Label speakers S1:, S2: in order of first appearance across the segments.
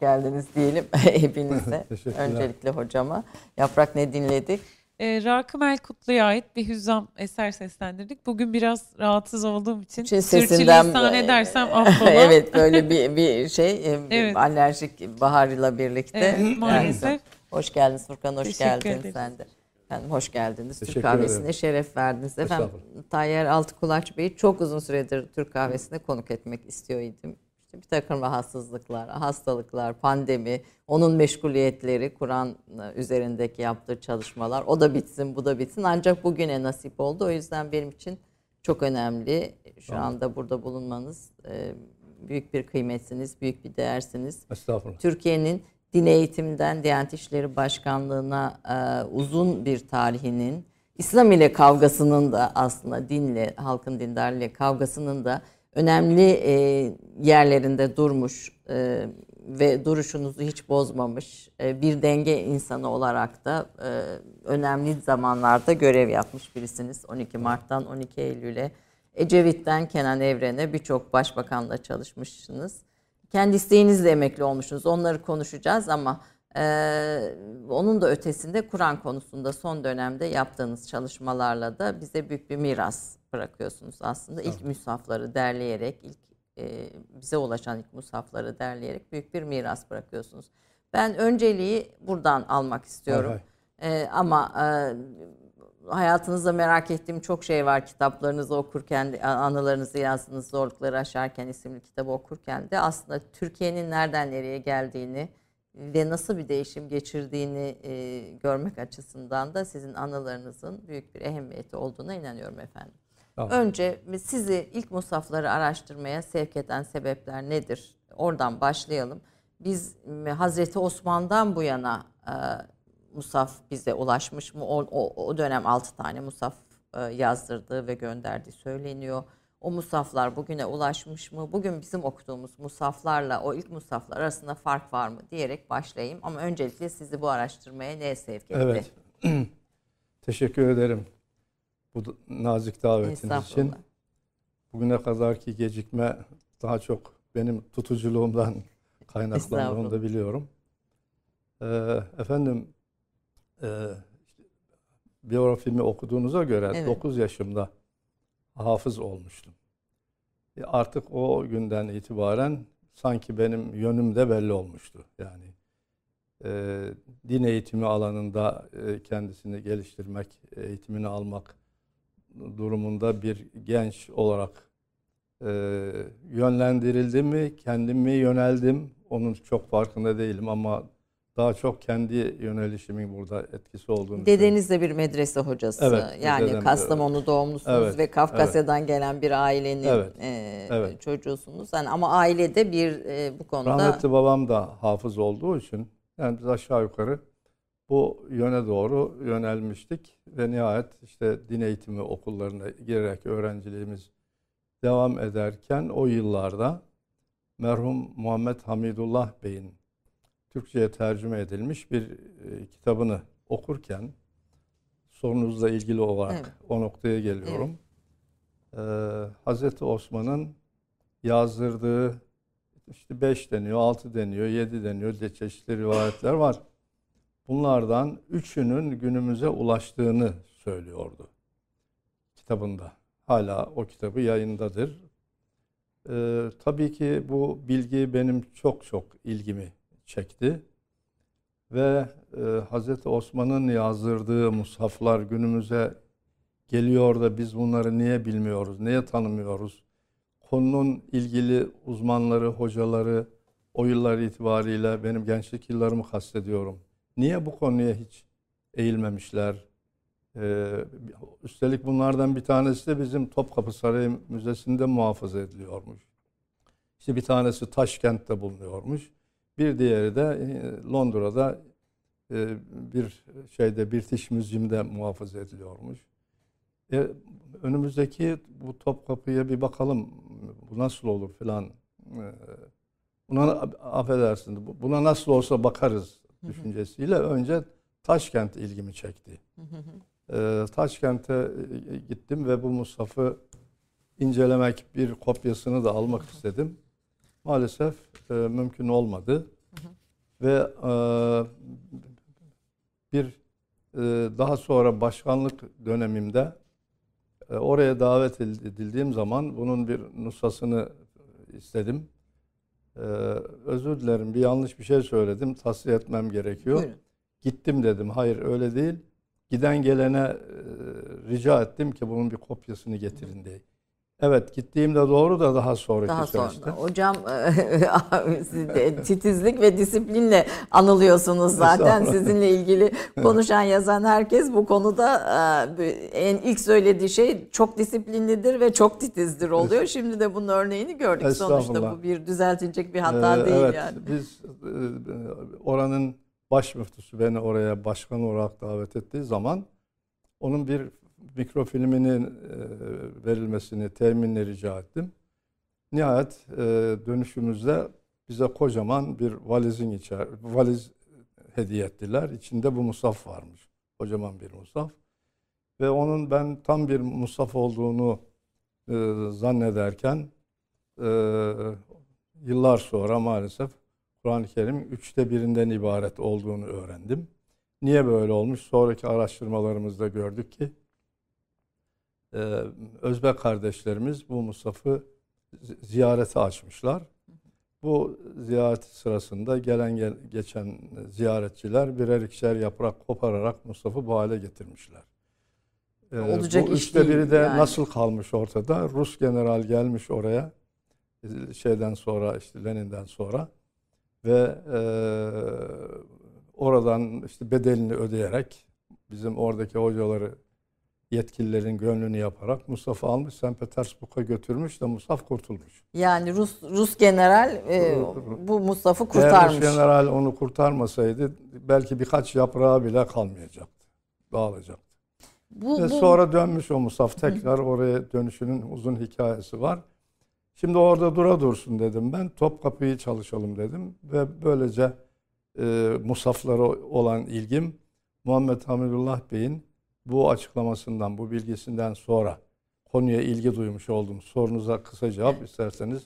S1: Geldiniz diyelim hepinize. Öncelikle hocama. Yaprak ne dinledik?
S2: E, Rakım El Kutlu'ya ait bir hüzzam eser seslendirdik. Bugün biraz rahatsız olduğum için
S1: Için sesinden
S2: sürçülisan edersem affola.
S1: evet böyle bir bir şey e,
S2: Evet.
S1: alerjik baharıyla birlikte.
S2: Evet, maalesef.
S1: Hoş geldiniz Furkan, hoş
S2: Teşekkür
S1: geldin
S2: ederiz.
S1: sen de. Efendim hoş geldiniz. Türk
S3: Teşekkür
S1: kahvesine
S3: ederim.
S1: şeref verdiniz. Efendim. Tayyar Altıkulaç Bey'i çok uzun süredir Türk kahvesine konuk etmek istiyor idim. İşte bir takım rahatsızlıklar, hastalıklar, pandemi, onun meşguliyetleri, Kur'an üzerindeki yaptığı çalışmalar. O da bitsin, bu da bitsin. Ancak bugüne nasip oldu. O yüzden benim için çok önemli. Şu anda burada bulunmanız e, büyük bir kıymetsiniz, büyük bir değersiniz.
S3: Estağfurullah.
S1: Türkiye'nin din eğitimden Diyanet İşleri Başkanlığı'na e, uzun bir tarihinin, İslam ile kavgasının da aslında dinle, halkın dindarlığıyla kavgasının da önemli e, yerlerinde durmuş e, ve duruşunuzu hiç bozmamış e, bir denge insanı olarak da e, önemli zamanlarda görev yapmış birisiniz. 12 Mart'tan 12 Eylül'e Ecevit'ten Kenan Evren'e birçok başbakanla çalışmışsınız. Kendi isteğinizle emekli olmuşsunuz. Onları konuşacağız ama e, onun da ötesinde Kur'an konusunda son dönemde yaptığınız çalışmalarla da bize büyük bir miras bırakıyorsunuz aslında. İlk müsafları derleyerek, ilk e, bize ulaşan ilk musafları derleyerek büyük bir miras bırakıyorsunuz. Ben önceliği buradan almak istiyorum.
S3: Hay hay.
S1: E, ama e, hayatınızda merak ettiğim çok şey var. Kitaplarınızı okurken, anılarınızı yazdığınız Zorlukları Aşarken isimli kitabı okurken de aslında Türkiye'nin nereden nereye geldiğini ve nasıl bir değişim geçirdiğini e, görmek açısından da sizin anılarınızın büyük bir ehemmiyeti olduğuna inanıyorum efendim.
S3: Tamam.
S1: Önce sizi ilk musafları araştırmaya sevk eden sebepler nedir? Oradan başlayalım. Biz Hazreti Osman'dan bu yana e, musaf bize ulaşmış mı? O, o, o dönem 6 tane musaf e, yazdırdığı ve gönderdiği söyleniyor. O musaflar bugüne ulaşmış mı? Bugün bizim okuduğumuz musaflarla o ilk musaflar arasında fark var mı diyerek başlayayım. Ama öncelikle sizi bu araştırmaya ne sevk etti?
S3: Evet. Teşekkür ederim bu nazik davetiniz için. Bugüne kadarki gecikme daha çok benim tutuculuğumdan kaynaklandığını da biliyorum. Ee, efendim e, biyografimi okuduğunuza göre
S1: Evet.
S3: 9 yaşımda hafız olmuştum. E, artık o günden itibaren sanki benim yönüm de belli olmuştu. Yani e, din eğitimi alanında e, kendisini geliştirmek, eğitimini almak durumunda bir genç olarak e, yönlendirildi mi, kendimi yöneldim. Onun çok farkında değilim ama daha çok kendi yönelişimin burada etkisi olduğunu.
S1: Dedeniz de bir medrese hocası.
S3: Evet,
S1: yani
S3: dedem de
S1: Kastamonu doğumlusunuz
S3: Evet,
S1: ve Kafkasya'dan gelen bir ailenin
S3: Evet,
S1: e,
S3: evet.
S1: çocuğusunuz. Yani ama ailede bir e, bu konuda
S3: Rahmetli babam da hafız olduğu için yani biz aşağı yukarı bu yöne doğru yönelmiştik ve nihayet işte din eğitimi okullarına girerek öğrenciliğimiz devam ederken o yıllarda merhum Muhammed Hamidullah Bey'in Türkçe'ye tercüme edilmiş bir e, kitabını okurken sorunuzla ilgili olarak
S1: Evet.
S3: o noktaya geliyorum. Ee, Hazreti Osman'ın yazdırdığı işte 5 deniyor, 6 deniyor, 7 deniyor diye çeşitli rivayetler var. Bunlardan üçünün günümüze ulaştığını söylüyordu kitabında. Hala o kitabı yayındadır. Ee, tabii ki bu bilgi benim çok çok ilgimi çekti. Ve e, Hazreti Osman'ın yazdırdığı mushaflar günümüze geliyor da biz bunları niye bilmiyoruz, niye tanımıyoruz? Konunun ilgili uzmanları, hocaları o yıllar itibariyle benim gençlik yıllarımı kastediyorum. Niye bu konuya hiç eğilmemişler? Ee, üstelik bunlardan bir tanesi de bizim Topkapı Sarayı Müzesi'nde muhafaza ediliyormuş. İşte bir tanesi Taşkent'te bulunuyormuş. Bir diğeri de e, Londra'da e, bir şeyde British Museum'da muhafaza ediliyormuş. E, önümüzdeki bu Topkapı'ya bir bakalım bu nasıl olur filan. E, buna affedersin bu- buna nasıl olsa bakarız düşüncesiyle önce Taşkent ilgimi çekti. E, Taşkent'e e, gittim ve bu mushafı incelemek bir kopyasını da almak istedim. Maalesef e, mümkün olmadı. Ve e, bir e, daha sonra başkanlık dönemimde e, oraya davet edildiğim zaman bunun bir nusasını istedim. E, özür dilerim bir yanlış bir şey söyledim. Tasfiye etmem gerekiyor.
S1: Buyurun.
S3: Gittim dedim. Hayır öyle değil. Giden gelene e, rica ettim ki bunun bir kopyasını getirin diye. Evet gittiğimde doğru da daha sonraki
S1: Daha
S3: süreçte.
S1: sonra. Hocam e, titizlik ve disiplinle anılıyorsunuz zaten. Sizinle ilgili konuşan yazan herkes bu konuda e, en ilk söylediği şey çok disiplinlidir ve çok titizdir oluyor. Şimdi de bunun örneğini gördük. Sonuçta bu bir düzeltilecek bir hata
S3: Ee,
S1: değil
S3: evet,
S1: yani.
S3: Biz e, oranın baş müftüsü beni oraya başkan olarak davet ettiği zaman onun bir mikrofilminin e, verilmesini teminle rica ettim. Nihayet e, dönüşümüzde bize kocaman bir valizin içer valiz hediye ettiler. İçinde bu musaf varmış. Kocaman bir musaf. Ve onun ben tam bir musaf olduğunu e, zannederken e, yıllar sonra maalesef Kur'an-ı Kerim üçte birinden ibaret olduğunu öğrendim. Niye böyle olmuş? Sonraki araştırmalarımızda gördük ki e, Özbek kardeşlerimiz bu Musaf'ı zi- ziyarete açmışlar. Bu ziyaret sırasında gelen gel- geçen ziyaretçiler birer ikişer yaprak kopararak Musaf'ı bu hale getirmişler. E,
S1: Olacak
S3: bu
S1: iş
S3: üçte biri de
S1: yani.
S3: nasıl kalmış ortada? Rus general gelmiş oraya e, şeyden sonra işte Lenin'den sonra ve e, oradan işte bedelini ödeyerek bizim oradaki hocaları yetkililerin gönlünü yaparak Mustafa almış St. Petersburg'a götürmüş de Musaf kurtulmuş.
S1: Yani Rus Rus general e, bu Mustafa'ı
S3: Eğer
S1: kurtarmış.
S3: Rus general onu kurtarmasaydı belki birkaç yaprağı bile kalmayacaktı. Dağılacaktı.
S1: Bu,
S3: Ve
S1: bu-
S3: sonra dönmüş o Musaf tekrar oraya dönüşünün uzun hikayesi var. Şimdi orada dura dursun dedim ben. Topkapı'yı çalışalım dedim. Ve böylece e, Musaflara olan ilgim Muhammed Hamidullah Bey'in bu açıklamasından, bu bilgisinden sonra konuya ilgi duymuş oldum. Sorunuza kısa cevap isterseniz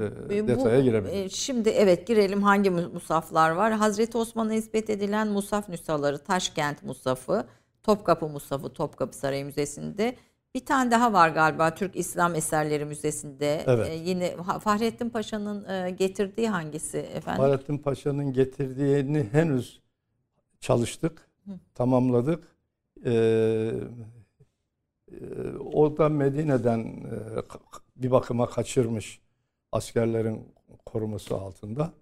S3: e,
S1: E, bu-
S3: detaya
S1: e, Şimdi evet girelim hangi mu- musaflar var? Hazreti Osman'a nispet edilen musaf nüshaları Taşkent Musafı, Topkapı Musafı Topkapı Sarayı Müzesi'nde. Bir tane daha var galiba Türk İslam Eserleri Müzesi'nde.
S3: Evet.
S1: E, yine Fahrettin Paşa'nın e, getirdiği hangisi efendim?
S3: Fahrettin Paşa'nın getirdiğini henüz çalıştık, tamamladık. Ee, e, o da Medine'den e, bir bakıma kaçırmış askerlerin koruması altında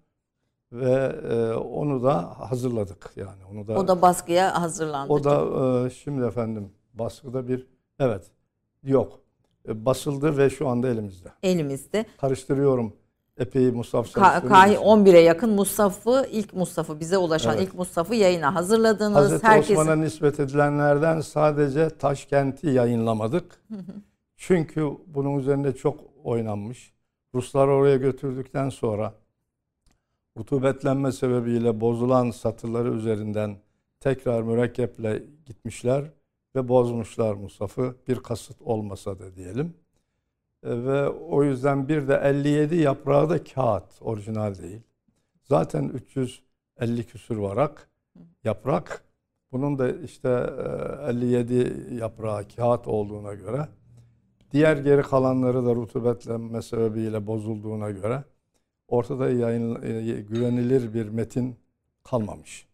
S3: ve e, onu da hazırladık yani onu da
S1: O da baskıya hazırlandı.
S3: o da e, şimdi efendim baskıda bir evet yok E, basıldı ve şu anda elimizde
S1: elimizde.
S3: karıştırıyorum epey musaf
S1: Ka- Kahi
S3: için.
S1: 11'e yakın Musaf'ı, ilk Musaf'ı bize ulaşan
S3: Evet.
S1: ilk Musaf'ı yayına hazırladınız.
S3: Hazreti
S1: Herkesin
S3: Osman'a nispet edilenlerden sadece Taşkent'i yayınlamadık. Çünkü bunun üzerinde çok oynanmış. Ruslar oraya götürdükten sonra rutubetlenme sebebiyle bozulan satırları üzerinden tekrar mürekkeple gitmişler ve bozmuşlar Musaf'ı. Bir kasıt olmasa da diyelim. E, Ve o yüzden bir de 57 yaprağı da kağıt, orijinal değil. Zaten 350 küsür varak yaprak. Bunun da işte e, 57 yaprağı kağıt olduğuna göre diğer geri kalanları da rutubetlenme sebebiyle bozulduğuna göre ortada yayın, e, güvenilir bir metin kalmamış.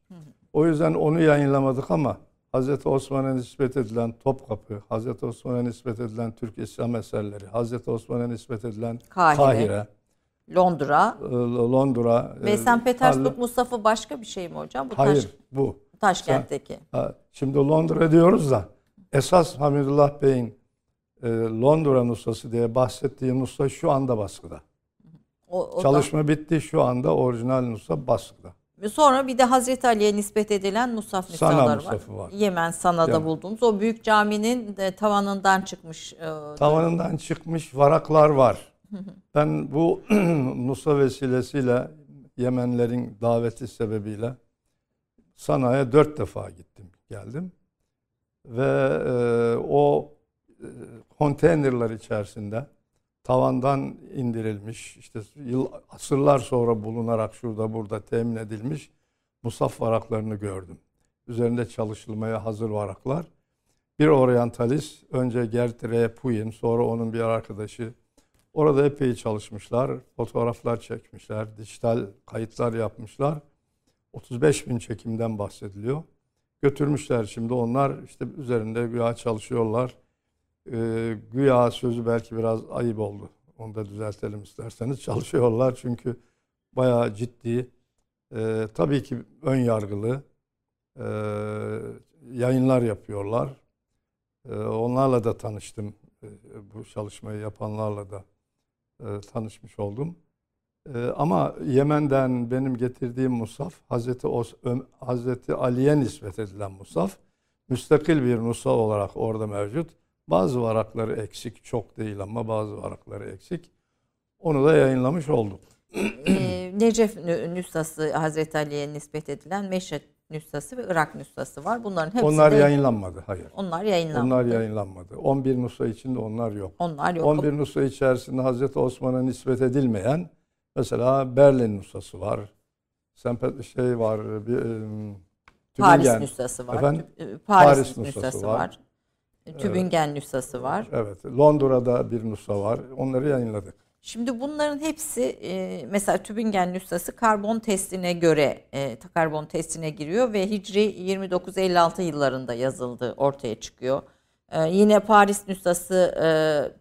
S3: O yüzden onu yayınlamadık ama Hz. Osman'a nispet edilen Topkapı, Hz. Osman'a nispet edilen Türk İslam eserleri, Hz. Osman'a nispet edilen
S1: Kahire,
S3: Kahire,
S1: Londra
S3: e, Londra
S1: ve
S3: e,
S1: St. Petersburg Musaf'ı başka bir şey mi hocam? Bu
S3: Hayır
S1: Taş,
S3: bu.
S1: Taşkent'teki.
S3: Şimdi Londra diyoruz da esas Hamidullah Bey'in e, Londra nusrası diye bahsettiği nusra şu anda baskıda.
S1: O, o da-
S3: Çalışma bitti şu anda orijinal nusra baskıda.
S1: Sonra bir de Hazreti Ali'ye nispet edilen Musaf
S3: Sana
S1: nüshaları var.
S3: Var.
S1: Yemen Sana'da
S3: Yemen.
S1: buldunuz. O büyük caminin de tavanından çıkmış. e,
S3: Tavanından çıkmış varaklar var. Ben bu nusra vesilesiyle Yemenlerin daveti sebebiyle Sana'ya dört defa gittim, geldim. Ve e, o e, konteynerler içerisinde tavandan indirilmiş, işte yıl asırlar sonra bulunarak şurada burada temin edilmiş musaf varaklarını gördüm. Üzerinde çalışılmaya hazır varaklar. Bir oryantalist, önce Gert Repuin, sonra onun bir arkadaşı. Orada epey çalışmışlar, fotoğraflar çekmişler, dijital kayıtlar yapmışlar. 35 bin çekimden bahsediliyor. Götürmüşler şimdi onlar işte üzerinde güya çalışıyorlar. Ee, güya sözü belki biraz ayıp oldu. Onu da düzeltelim isterseniz. Çalışıyorlar çünkü bayağı ciddi. Ee, tabii ki ön yargılı e, yayınlar yapıyorlar. Ee, onlarla da tanıştım. Ee, bu çalışmayı yapanlarla da e, tanışmış oldum. Ee, ama Yemen'den benim getirdiğim musaf Hazreti, Os, Ö- Hazreti Ali'ye nispet edilen musaf. Müstakil bir nusha olarak orada mevcut. Bazı varakları eksik, çok değil ama bazı varakları eksik. Onu da yayınlamış olduk.
S1: Ee, Necef nü- nüshası Hazreti Ali'ye nispet edilen Meşret nüshası ve Irak nüshası var. Bunların hepsi
S3: Onlar
S1: de-
S3: yayınlanmadı, hayır.
S1: onlar yayınlanmadı.
S3: Onlar yayınlanmadı. 11 nusha içinde onlar yok.
S1: Onlar yok.
S3: 11 nusha içerisinde Hazreti Osman'a nispet edilmeyen mesela Berlin nusası var. Sempet şey var. Bir, e,
S1: Paris nüshası var.
S3: Efendim?
S1: Tü- Paris,
S3: Paris
S1: nüshası,
S3: nüshası
S1: var.
S3: var.
S1: Tübingen nüshası var.
S3: Evet. Londra'da bir nusha var. Onları yayınladık.
S1: Şimdi bunların hepsi e, mesela Tübingen nüshası karbon testine göre e, karbon testine giriyor ve Hicri 2956 yıllarında yazıldığı ortaya çıkıyor. E, yine Paris nüshası e,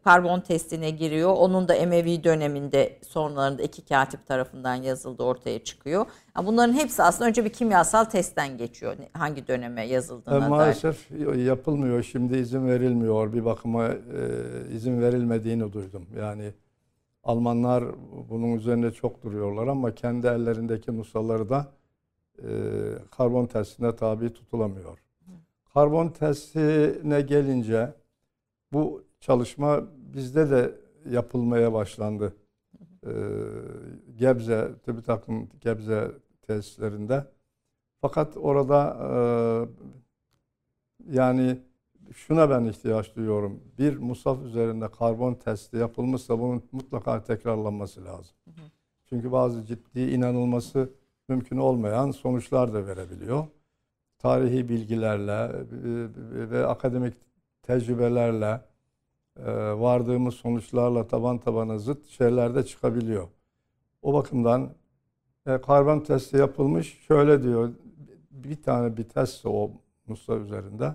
S1: karbon testine giriyor. Onun da Emevi döneminde sonlarında iki katip tarafından yazıldığı ortaya çıkıyor. Yani bunların hepsi aslında önce bir kimyasal testten geçiyor. Hangi döneme
S3: E,
S1: yazıldığına dair.
S3: maalesef yapılmıyor. Şimdi izin verilmiyor. Bir bakıma e, izin verilmediğini duydum. Yani Almanlar bunun üzerinde çok duruyorlar ama kendi ellerindeki nushaları da e, karbon testine tabi tutulamıyor. Karbon testine gelince bu çalışma bizde de yapılmaya başlandı. E, Gebze, TÜBİTAK'ın Gebze tesislerinde. Fakat orada e, yani şuna ben ihtiyaç duyuyorum. Bir musaf üzerinde karbon testi yapılmışsa bunun mutlaka tekrarlanması lazım. Çünkü bazı ciddi inanılması mümkün olmayan sonuçlar da verebiliyor. Tarihi bilgilerle e, ve akademik tecrübelerle e, vardığımız sonuçlarla taban tabana zıt şeyler çıkabiliyor. O bakımdan e, karbon testi yapılmış. Şöyle diyor, bir tane bir test o Musa üzerinde.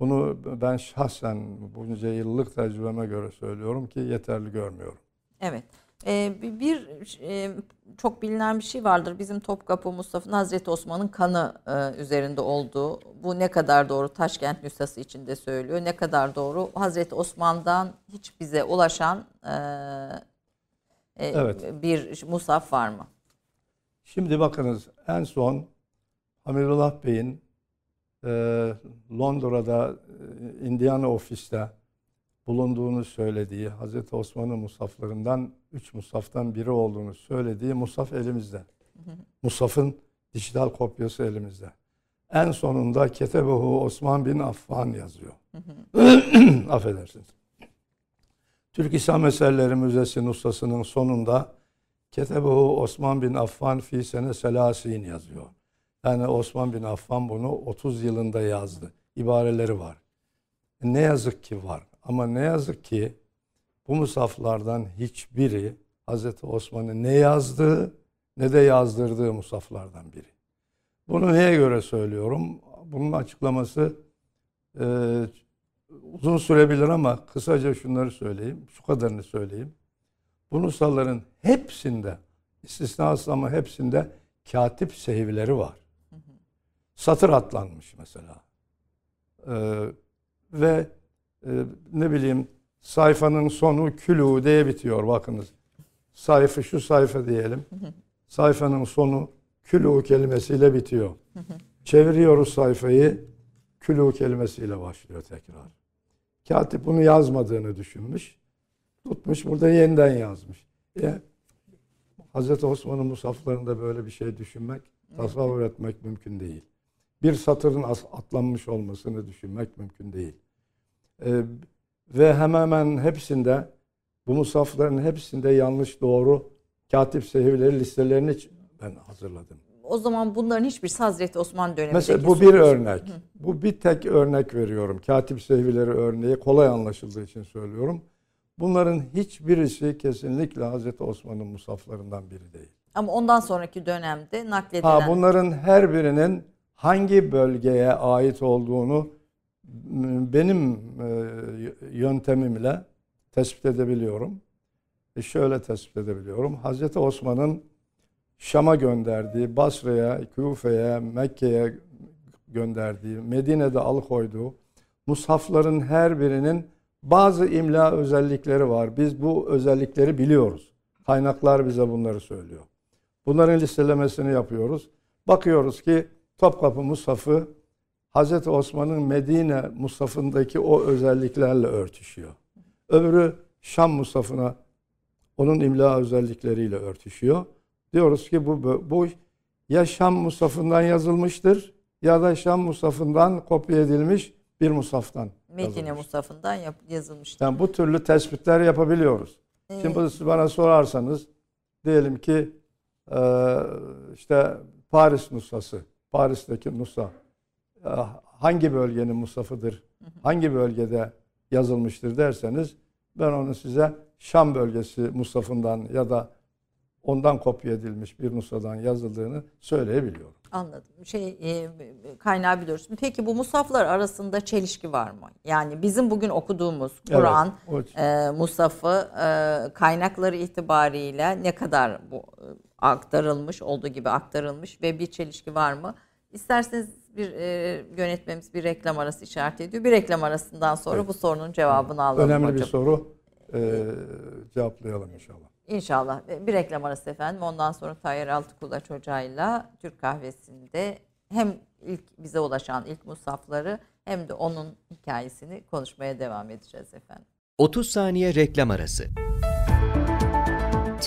S3: Bunu ben şahsen bunca yıllık tecrübeme göre söylüyorum ki yeterli görmüyorum.
S1: Evet. Ee, bir e, çok bilinen bir şey vardır. Bizim Topkapı Mustafa'nın Hazreti Osman'ın kanı e, üzerinde olduğu. Bu ne kadar doğru Taşkent nüshası içinde söylüyor. Ne kadar doğru Hazreti Osman'dan hiç bize ulaşan e, e,
S3: Evet.
S1: bir musaf var mı?
S3: Şimdi bakınız en son Hamirullah Bey'in e, Londra'da Indiana ofiste bulunduğunu söylediği Hazreti Osman'ın musaflarından üç musaftan biri olduğunu söylediği musaf elimizde. Musaf'ın dijital kopyası elimizde. En sonunda Ketebehu Osman bin Affan yazıyor. Affedersiniz. Türk İslam Eserleri Müzesi Nusası'nın sonunda Ketebehu Osman bin Affan fi sene selasin yazıyor. Yani Osman bin Affan bunu 30 yılında yazdı. İbareleri var. Ne yazık ki var. Ama ne yazık ki bu musaflardan hiçbiri Hazreti Osman'ın ne yazdığı ne de yazdırdığı musaflardan biri. Bunu neye göre söylüyorum? Bunun açıklaması e, uzun sürebilir ama kısaca şunları söyleyeyim. Şu kadarını söyleyeyim. Bu nushaların hepsinde, istisnasız ama hepsinde katip sehivleri var. Satır atlanmış mesela. Ee, ve e, ne bileyim sayfanın sonu külü diye bitiyor bakınız. Sayfa şu sayfa diyelim. Sayfanın sonu külü kelimesiyle bitiyor. Çeviriyoruz sayfayı külü kelimesiyle başlıyor tekrar. Katip bunu yazmadığını düşünmüş. Tutmuş burada yeniden yazmış. E, Hazreti Osman'ın musaflarında böyle bir şey düşünmek, tasavvur etmek mümkün değil. Bir satırın atlanmış olmasını düşünmek mümkün değil. E, ve hemen hemen hepsinde Bu musafların hepsinde yanlış doğru katip sehivleri listelerini ben hazırladım.
S1: O zaman bunların hiçbirisi Hazreti Osman dönemindeki
S3: Mesela bu bir örnek. Bu bir tek örnek veriyorum. Katip sehvileri örneği kolay anlaşıldığı için söylüyorum. Bunların hiçbirisi kesinlikle Hazreti Osman'ın musaflarından biri değil.
S1: Ama ondan sonraki dönemde nakledilen...
S3: Ha, bunların her birinin hangi bölgeye ait olduğunu benim e, yöntemimle tespit edebiliyorum. E şöyle tespit edebiliyorum. Hazreti Osman'ın Şam'a gönderdiği, Basra'ya, Küfe'ye, Mekke'ye gönderdiği, Medine'de alıkoyduğu mushafların her birinin bazı imla özellikleri var. Biz bu özellikleri biliyoruz. Kaynaklar bize bunları söylüyor. Bunların listelemesini yapıyoruz. Bakıyoruz ki Topkapı Mushafı Hz. Osman'ın Medine Mushafı'ndaki o özelliklerle örtüşüyor. Öbürü Şam Mushafı'na onun imla özellikleriyle örtüşüyor. Diyoruz ki bu, bu ya Şam Musaf'ından yazılmıştır ya da Şam Musaf'ından kopya edilmiş bir Musaf'tan
S1: Medine Musaf'ından yazılmıştır.
S3: Yani bu türlü tespitler yapabiliyoruz. Evet. Şimdi siz bana sorarsanız diyelim ki işte Paris Nusası, Paris'teki Nusa hangi bölgenin Musaf'ıdır, hangi bölgede yazılmıştır derseniz ben onu size Şam bölgesi Musaf'ından ya da ondan kopya edilmiş bir Musa'dan yazıldığını söyleyebiliyorum.
S1: Anladım. Şey e, kaynağı biliyoruz. Peki bu musaflar arasında çelişki var mı? Yani bizim bugün okuduğumuz Kur'an evet, e, musafı e, kaynakları itibariyle ne kadar bu e, aktarılmış olduğu gibi aktarılmış ve bir çelişki var mı? İsterseniz bir e, yönetmemiz bir reklam arası işaret ediyor. Bir reklam arasından sonra evet. bu sorunun cevabını alalım
S3: Önemli
S1: hocam.
S3: bir soru. E, cevaplayalım inşallah.
S1: İnşallah. Bir reklam arası efendim. Ondan sonra Tayyar Altıkulaç Hoca'yla Türk Kahvesi'nde hem ilk bize ulaşan ilk musafları hem de onun hikayesini konuşmaya devam edeceğiz efendim.
S4: 30 saniye reklam arası.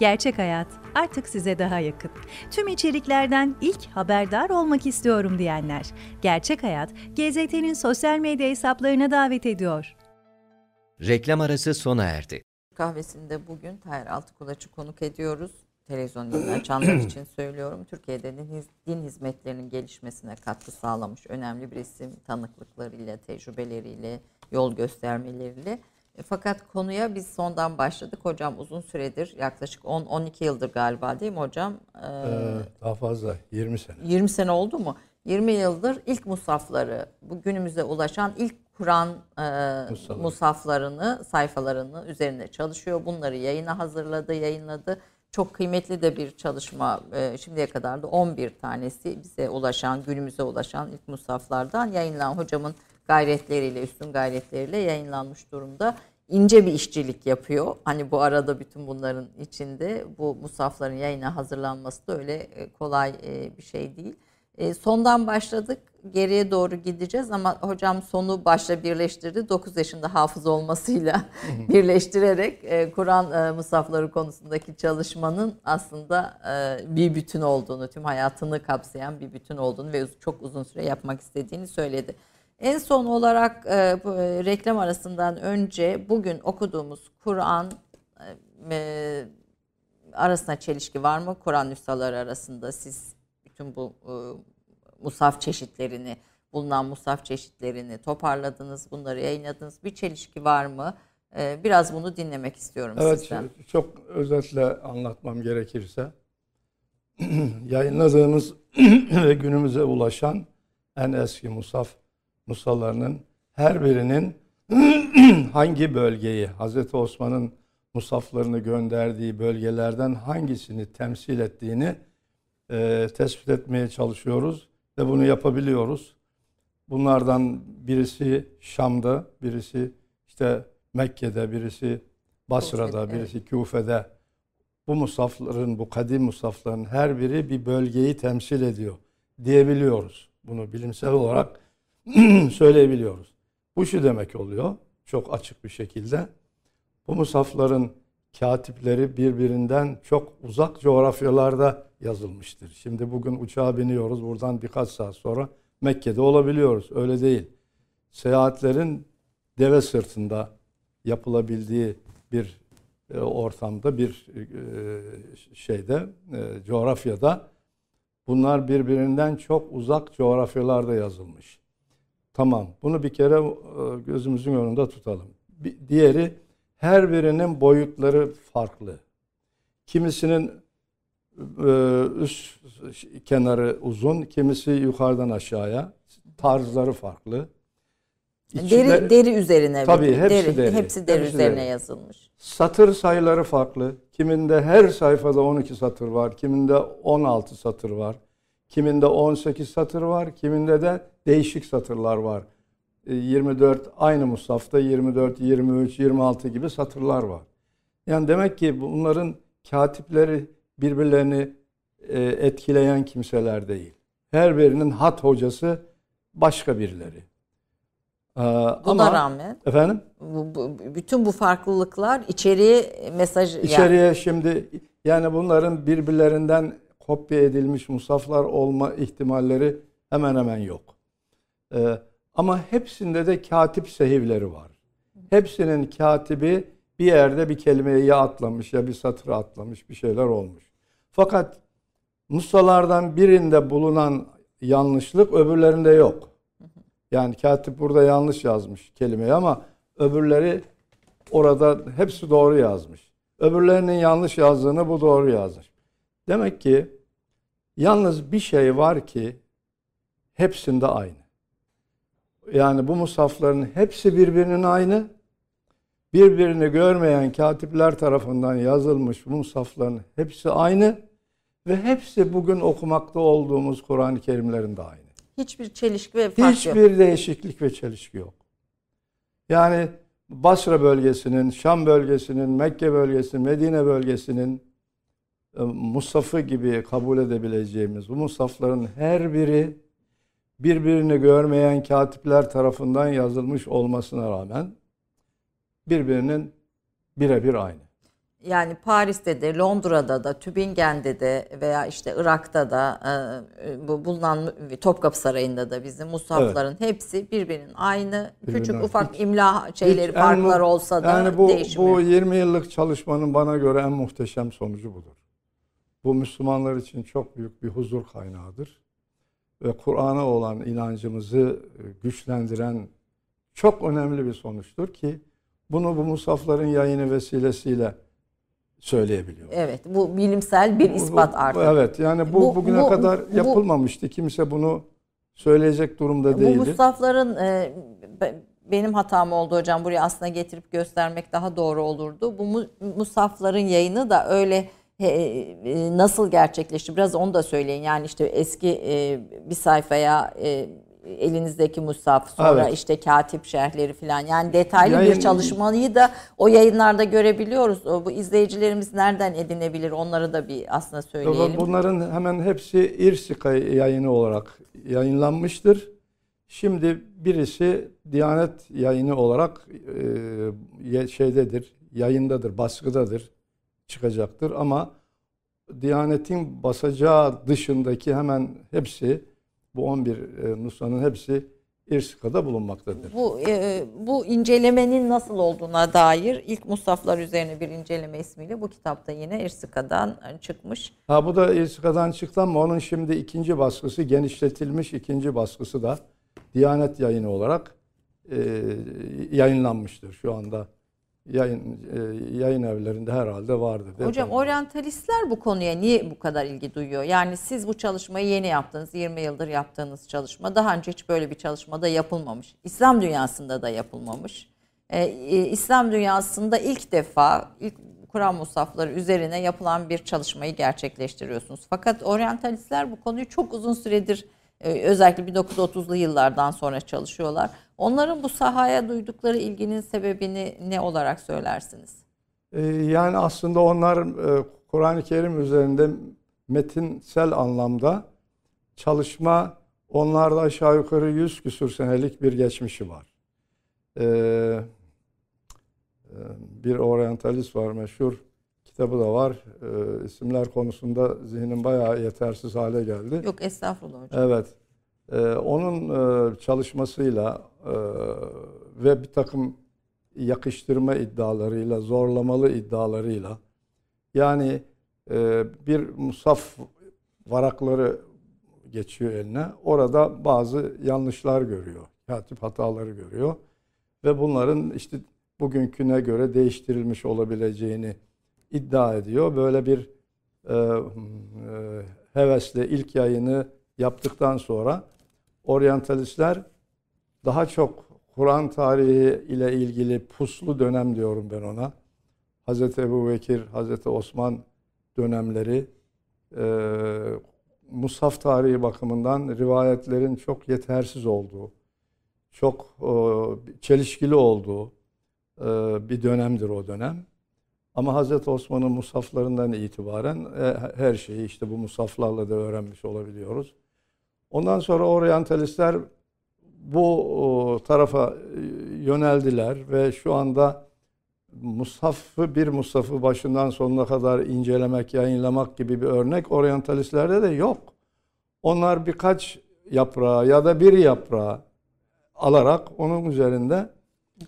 S5: Gerçek Hayat artık size daha yakın. Tüm içeriklerden ilk haberdar olmak istiyorum diyenler. Gerçek Hayat, GZT'nin sosyal medya hesaplarına davet ediyor.
S4: Reklam arası sona erdi.
S1: Kahvesinde bugün Tahir Altıkulaç'ı konuk ediyoruz. Televizyon yayını açanlar için söylüyorum. Türkiye'de din hizmetlerinin gelişmesine katkı sağlamış önemli bir isim tanıklıklarıyla, tecrübeleriyle, yol göstermeleriyle. E, fakat konuya biz sondan başladık. Hocam uzun süredir yaklaşık 10-12 yıldır galiba değil mi hocam?
S3: Ee, daha fazla 20 sene.
S1: 20 sene oldu mu? 20 yıldır ilk musafları, bu günümüze ulaşan ilk Kur'an e, musaflarını, sayfalarını üzerinde çalışıyor. Bunları yayına hazırladı, yayınladı. Çok kıymetli de bir çalışma. E, şimdiye kadar da 11 tanesi bize ulaşan, günümüze ulaşan ilk musaflardan yayınlanan hocamın gayretleriyle, üstün gayretleriyle yayınlanmış durumda. İnce bir işçilik yapıyor. Hani bu arada bütün bunların içinde bu musafların yayına hazırlanması da öyle e, kolay e, bir şey değil. E, sondan başladık, geriye doğru gideceğiz ama hocam sonu başla birleştirdi. 9 yaşında hafız olmasıyla birleştirerek Kur'an musafları konusundaki çalışmanın aslında bir bütün olduğunu, tüm hayatını kapsayan bir bütün olduğunu ve çok uzun süre yapmak istediğini söyledi. En son olarak e, bu, e, reklam arasından önce bugün okuduğumuz Kur'an e, arasında çelişki var mı? Kur'an nüshaları arasında siz bütün bu e, musaf çeşitlerini, bulunan musaf çeşitlerini toparladınız, bunları yayınladınız. Bir çelişki var mı? E, biraz bunu dinlemek istiyorum
S3: evet,
S1: sizden.
S3: Evet, çok özetle anlatmam gerekirse yayınladığımız ve günümüze ulaşan en eski musaf musallarının her birinin hangi bölgeyi Hazreti Osman'ın musaflarını gönderdiği bölgelerden hangisini temsil ettiğini e, tespit etmeye çalışıyoruz ve bunu yapabiliyoruz. Bunlardan birisi Şam'da, birisi işte Mekke'de, birisi Basra'da, birisi Küfe'de. Bu musafların, bu kadim musafların her biri bir bölgeyi temsil ediyor diyebiliyoruz. Bunu bilimsel olarak söyleyebiliyoruz. Bu şu demek oluyor çok açık bir şekilde. Bu musafların katipleri birbirinden çok uzak coğrafyalarda yazılmıştır. Şimdi bugün uçağa biniyoruz buradan birkaç saat sonra Mekke'de olabiliyoruz. Öyle değil. Seyahatlerin deve sırtında yapılabildiği bir e, ortamda bir e, şeyde e, coğrafyada bunlar birbirinden çok uzak coğrafyalarda yazılmış. Tamam. Bunu bir kere e, gözümüzün önünde tutalım. Bir, diğeri her birinin boyutları farklı. Kimisinin e, üst kenarı uzun, kimisi yukarıdan aşağıya. Tarzları farklı. İçleri-
S1: Deri deri üzerine
S3: Tabii,
S1: bir-
S3: hepsi deri.
S1: hepsi deri
S3: Hepsi
S1: üzerine
S3: deri.
S1: yazılmış.
S3: Satır sayıları farklı. Kiminde her sayfada 12 satır var, kiminde 16 satır var. Kiminde 18 satır var, kiminde de değişik satırlar var. E, 24 aynı mushafta 24, 23, 26 gibi satırlar var. Yani demek ki bunların katipleri birbirlerini e, etkileyen kimseler değil. Her birinin hat hocası başka birileri. Ee,
S1: Buna
S3: ama
S1: rağmen
S3: efendim
S1: bu, bu- bütün bu farklılıklar içeriği mesaj yani
S3: İçeriye şimdi yani bunların birbirlerinden kopya edilmiş musaflar olma ihtimalleri hemen hemen yok. Ee, ama hepsinde de katip sehivleri var. Hepsinin katibi bir yerde bir kelimeyi ya atlamış ya bir satırı atlamış bir şeyler olmuş. Fakat musalardan birinde bulunan yanlışlık öbürlerinde yok. Yani katip burada yanlış yazmış kelimeyi ama öbürleri orada hepsi doğru yazmış. Öbürlerinin yanlış yazdığını bu doğru yazmış. Demek ki yalnız bir şey var ki hepsinde aynı. Yani bu musafların hepsi birbirinin aynı. Birbirini görmeyen katipler tarafından yazılmış musafların hepsi aynı ve hepsi bugün okumakta olduğumuz Kur'an-ı Kerimlerin de aynı.
S1: hiçbir çelişki ve fark yok.
S3: Hiçbir değişiklik ve çelişki yok. Yani Basra bölgesinin, Şam bölgesinin, Mekke bölgesinin, Medine bölgesinin musafı gibi kabul edebileceğimiz bu musafların her biri birbirini görmeyen katipler tarafından yazılmış olmasına rağmen birbirinin birebir aynı.
S1: Yani Paris'te de, Londra'da da, Tübingen'de de veya işte Irak'ta da e, bu bulunan Topkapı Sarayı'nda da bizim mushafların hepsi birbirinin aynı.
S3: Birbirine
S1: Küçük ufak imla şeyleri
S3: Hiç
S1: farklar olsa da
S3: yani bu,
S1: değişmiyor.
S3: bu 20 yıllık çalışmanın bana göre en muhteşem sonucu budur. Bu Müslümanlar için çok büyük bir huzur kaynağıdır. Ve Kur'an'a olan inancımızı e, güçlendiren çok önemli bir sonuçtur ki bunu bu musafların yayını vesilesiyle söyleyebiliyoruz.
S1: Evet, bu bilimsel bir
S3: Bu-
S1: ispat
S3: bu-
S1: artık.
S3: Evet yani bu,
S1: Bu-
S3: bugüne
S1: bu-
S3: kadar
S1: bu-
S3: yapılmamıştı. Kimse bunu söyleyecek durumda
S1: Bu
S3: değildi.
S1: musafların e, be- benim hatam oldu hocam. Buraya aslında getirip göstermek daha doğru olurdu. Bu mu- musafların yayını da öyle nasıl gerçekleşti? Biraz onu da söyleyin. Yani işte eski e, bir sayfaya e, elinizdeki musaf, sonra
S3: Evet.
S1: işte katip şerhleri falan. Yani detaylı
S3: Yayın-
S1: bir çalışmayı da o yayınlarda görebiliyoruz. O, bu izleyicilerimiz nereden edinebilir? Onları da bir aslında söyleyelim.
S3: Bunların hemen hepsi İrsika yayını olarak yayınlanmıştır. Şimdi birisi Diyanet yayını olarak e, şeydedir, yayındadır, baskıdadır, çıkacaktır ama Diyanet'in basacağı dışındaki hemen hepsi bu 11 e, nusranın hepsi İrsika'da bulunmaktadır.
S1: Bu e, bu incelemenin nasıl olduğuna dair ilk Musaflar üzerine bir inceleme ismiyle bu kitapta yine İrsika'dan çıkmış.
S3: Ha bu da İrsika'dan çıktı ama onun şimdi ikinci baskısı genişletilmiş ikinci baskısı da Diyanet yayını olarak e, yayınlanmıştır şu anda. Yayın e, yayın evlerinde herhalde vardır. diye
S1: Hocam oryantalistler bu konuya niye bu kadar ilgi duyuyor? Yani siz bu çalışmayı yeni yaptınız, 20 yıldır yaptığınız çalışma. Daha önce hiç böyle bir çalışmada yapılmamış. İslam dünyasında da yapılmamış. Ee, e, İslam dünyasında ilk defa ilk Kur'an musafları üzerine yapılan bir çalışmayı gerçekleştiriyorsunuz. Fakat oryantalistler bu konuyu çok uzun süredir e, özellikle 1930'lu yıllardan sonra çalışıyorlar. Onların bu sahaya duydukları ilginin sebebini ne olarak söylersiniz?
S3: Ee, Yani aslında onlar e, Kur'an-ı Kerim üzerinde metinsel anlamda çalışma Onlarda aşağı yukarı 100 küsür senelik bir geçmişi var. Ee, e, bir oryantalist var meşhur. Kitabı da var. Ee, isimler konusunda zihnim bayağı yetersiz hale geldi.
S1: Yok estağfurullah hocam.
S3: Evet. Ee, onun e, çalışmasıyla ve bir takım yakıştırma iddialarıyla, zorlamalı iddialarıyla yani e, bir musaf varakları geçiyor eline. Orada bazı yanlışlar görüyor. Katip hataları görüyor. Ve bunların işte bugünküne göre değiştirilmiş olabileceğini iddia ediyor. Böyle bir e, e, hevesle ilk yayını yaptıktan sonra oryantalistler daha çok Kur'an tarihi ile ilgili puslu dönem diyorum ben ona. Hazreti Ebu Bekir, Hazreti Osman dönemleri e, Musaf tarihi bakımından rivayetlerin çok yetersiz olduğu, çok e, çelişkili olduğu e, bir dönemdir o dönem. Ama Hazreti Osman'ın musaflarından itibaren e, her şeyi işte bu musaflarla da öğrenmiş olabiliyoruz. Ondan sonra oryantalistler bu tarafa yöneldiler ve şu anda musafı bir musafı başından sonuna kadar incelemek, yayınlamak gibi bir örnek oryantalistlerde de yok. Onlar birkaç yaprağı ya da bir yaprağı alarak onun üzerinde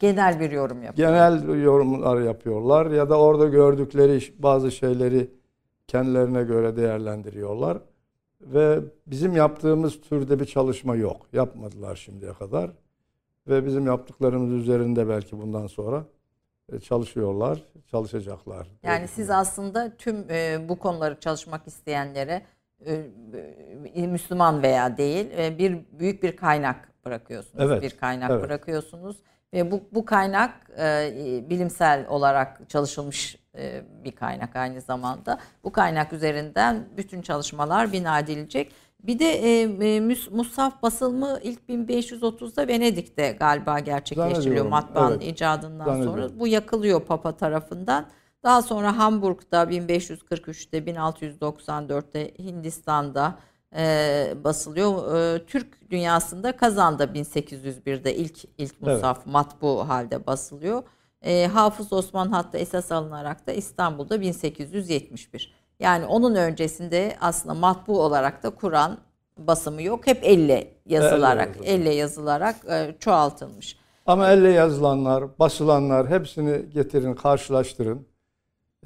S1: Genel bir yorum yapıyor.
S3: genel yorumlar yapıyorlar ya da orada gördükleri bazı şeyleri kendilerine göre değerlendiriyorlar. Ve bizim yaptığımız türde bir çalışma yok. Yapmadılar şimdiye kadar. Ve bizim yaptıklarımız üzerinde belki bundan sonra e, çalışıyorlar, çalışacaklar.
S1: Yani siz aslında tüm e, bu konuları çalışmak isteyenlere e, Müslüman veya değil bir büyük bir kaynak bırakıyorsunuz.
S3: Evet,
S1: Bir kaynak
S3: evet.
S1: bırakıyorsunuz ve bu bu kaynak e, bilimsel olarak çalışılmış e, bir kaynak aynı zamanda. Bu kaynak üzerinden bütün çalışmalar bina edilecek. Bir de e, e, Mus- Mushaf basılımı ilk 1530'da Venedik'te galiba gerçekleştiriliyor matbaanın
S3: evet.
S1: icadından sonra. Bu yakılıyor Papa tarafından. Daha sonra Hamburg'da 1543'te 1694'te Hindistan'da e, basılıyor. E, Türk dünyasında Kazan'da 1801'de ilk ilk musaf matbu halde basılıyor. E, Hafız Osman hatta esas alınarak da İstanbul'da 1871. Yani onun öncesinde aslında matbu olarak da Kur'an basımı yok. Hep elle yazılarak,
S3: yazılarak.
S1: elle yazılarak e, çoğaltılmış.
S3: Ama elle yazılanlar, basılanlar hepsini getirin, karşılaştırın.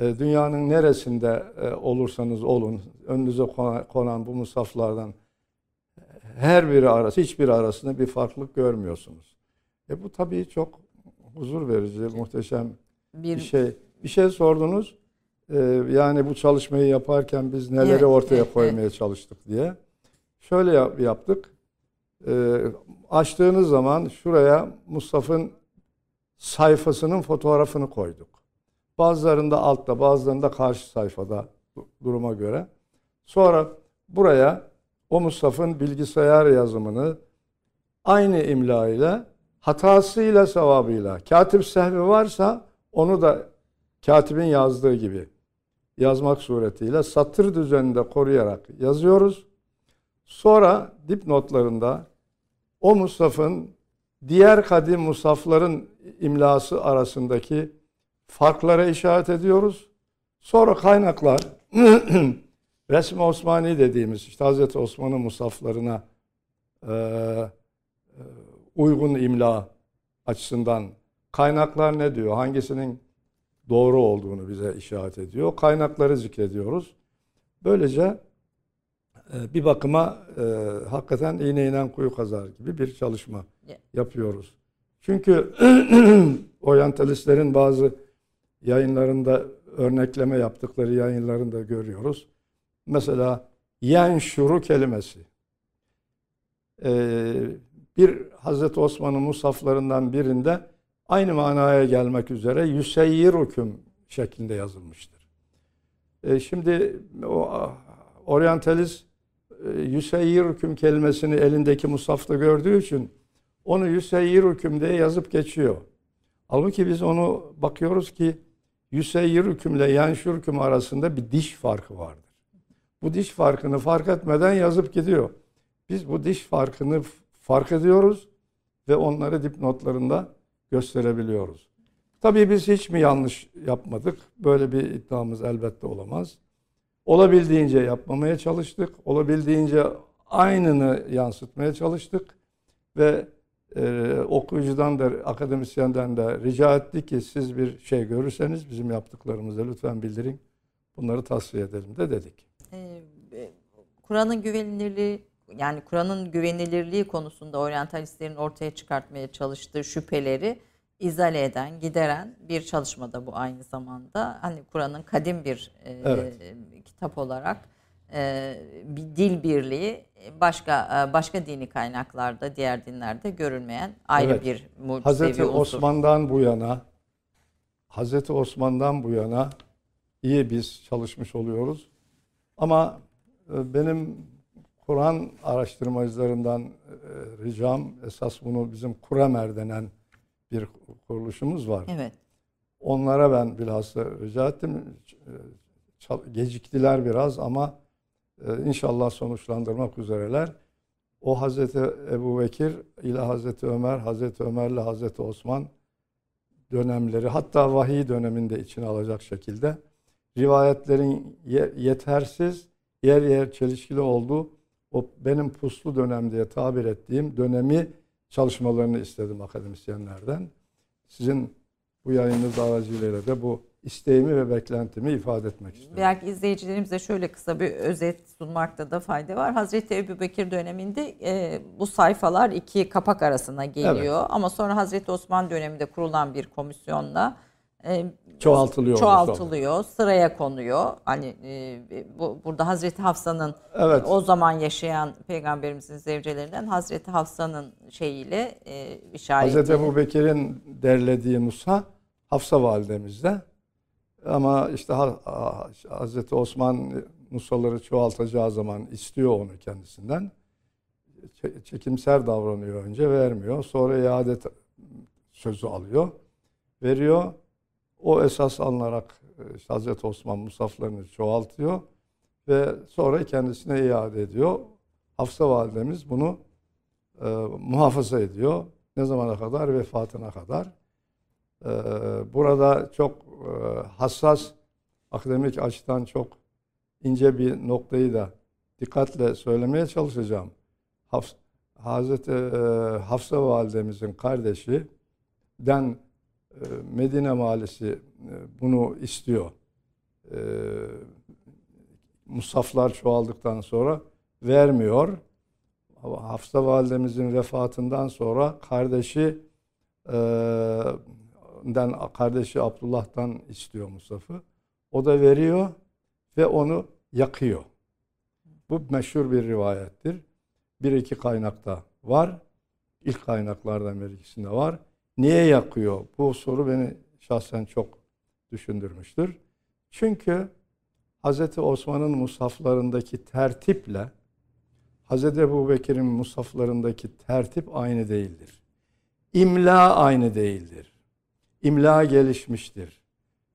S3: E, Dünyanın neresinde e, olursanız olun, önünüze kona- konan bu musaflardan her biri arası, hiçbir arasında bir farklılık görmüyorsunuz. E bu tabii çok huzur verici, muhteşem
S1: Bir
S3: bir şey. Bir şey sordunuz. E, yani bu çalışmayı yaparken biz neleri
S1: Evet,
S3: ortaya
S1: evet,
S3: koymaya çalıştık diye. Şöyle yap- yaptık. E, açtığınız zaman şuraya Mustafa'nın sayfasının fotoğrafını koyduk. Bazılarında altta, bazılarında karşı sayfada du- duruma göre. Sonra buraya o Mustafa'nın bilgisayar yazımını aynı imla ile hatasıyla sevabıyla katip sehvi varsa onu da katibin yazdığı gibi yazmak suretiyle satır düzeninde koruyarak yazıyoruz. Sonra dipnotlarında o Musaf'ın diğer kadim musafların imlası arasındaki farklara işaret ediyoruz. Sonra kaynaklar Resmi Osmani dediğimiz işte Hazreti Osman'ın musaflarına e, e, uygun imla açısından kaynaklar ne diyor? Hangisinin doğru olduğunu bize işaret ediyor. Kaynakları zikrediyoruz. Böylece e, bir bakıma e, hakikaten iğne inen kuyu kazar gibi bir çalışma
S1: Ya-
S3: yapıyoruz. Çünkü oryantalistlerin bazı yayınlarında örnekleme yaptıkları yayınlarında görüyoruz. Mesela yen şuru kelimesi. Ee, bir Hazreti Osman'ın musaflarından birinde aynı manaya gelmek üzere yüseyyirüküm şeklinde yazılmıştır. Ee, şimdi o oryantalist e, yüseyyirüküm kelimesini elindeki musafta gördüğü için onu yüseyyirüküm diye yazıp geçiyor. Halbuki biz onu bakıyoruz ki yüseyyirüküm ile yanşurküm arasında bir diş farkı vardır. Bu diş farkını fark etmeden yazıp gidiyor. Biz bu diş farkını fark ediyoruz ve onları dipnotlarında gösterebiliyoruz. Tabii biz hiç mi yanlış yapmadık? Böyle bir iddiamız elbette olamaz. Olabildiğince yapmamaya çalıştık. Olabildiğince aynını yansıtmaya çalıştık. Ve e, okuyucudan da akademisyenden de rica ettik ki siz bir şey görürseniz bizim yaptıklarımızı lütfen bildirin. Bunları tasfiye edelim de dedik.
S1: Ee, e, Kur'an'ın güvenilirliği yani Kur'an'ın güvenilirliği konusunda oryantalistlerin ortaya çıkartmaya çalıştığı şüpheleri izale eden, gideren bir çalışmada bu aynı zamanda. Hani Kur'an'ın kadim bir e,
S3: Evet.
S1: kitap olarak e, bir dil birliği başka e, başka dini kaynaklarda, diğer dinlerde görülmeyen ayrı
S3: Evet.
S1: bir mucizevi
S3: Hazreti
S1: unsur.
S3: Osman'dan bu yana Hazreti Osman'dan bu yana iyi biz çalışmış oluyoruz. Ama e, benim Kur'an araştırmacılarından e, ricam esas bunu bizim Kuremer denen bir kuruluşumuz var.
S1: Evet.
S3: Onlara ben bilhassa rica ettim. E, Geciktiler biraz ama e, inşallah sonuçlandırmak üzereler. O Hazreti Ebu Bekir ile Hazreti Ömer, Hazreti Ömer ile Hazreti Osman dönemleri hatta vahiy döneminde içine alacak şekilde rivayetlerin ye- yetersiz, yer yer çelişkili olduğu o benim puslu dönem diye tabir ettiğim dönemi çalışmalarını istedim akademisyenlerden. Sizin bu yayınınız aracılığıyla da bu isteğimi ve beklentimi ifade etmek istiyorum.
S1: Belki izleyicilerimize şöyle kısa bir özet sunmakta da fayda var. Hazreti Ebubekir döneminde e, bu sayfalar iki kapak arasına geliyor. Ama sonra Hazreti Osman döneminde kurulan bir komisyonla e,
S3: Çoğaltılıyor.
S1: çoğaltılıyor, sıraya konuyor. Hani e, bu burada Hazreti Hafsa'nın
S3: Evet.
S1: o zaman yaşayan peygamberimizin zevcelerinden Hazreti Hafsa'nın şeyiyle e, işareti.
S3: Hazreti Ebu Bekir'in derlediği Nusa Hafsa validemizde. Ama işte Ha- Ha- Hazreti Osman Nusaları çoğaltacağı zaman istiyor onu kendisinden. Çe- Çekimser davranıyor önce vermiyor. Sonra iade t- sözü alıyor. Veriyor. O esas alınarak e, işte Hazreti Osman musaflarını çoğaltıyor ve sonra kendisine iade ediyor. Hafsa validemiz bunu e, muhafaza ediyor. Ne zamana kadar? Vefatına kadar. E, burada çok e, hassas, akademik açıdan çok ince bir noktayı da dikkatle söylemeye çalışacağım. Hazreti e, Hafsa validemizin kardeşi den e, Medine valisi bunu istiyor. Musaflar çoğaldıktan sonra vermiyor. Hafsa validemizin vefatından sonra kardeşi den kardeşi Abdullah'tan istiyor Musaf'ı. O da veriyor ve onu yakıyor. Bu meşhur bir rivayettir. Bir iki kaynakta var. İlk kaynaklardan bir ikisinde var. Niye yakıyor? Bu soru beni şahsen çok düşündürmüştür. Çünkü Hz. Osman'ın musaflarındaki tertiple Hz. Ebu Bekir'in musaflarındaki tertip aynı değildir. İmla aynı değildir. İmla gelişmiştir.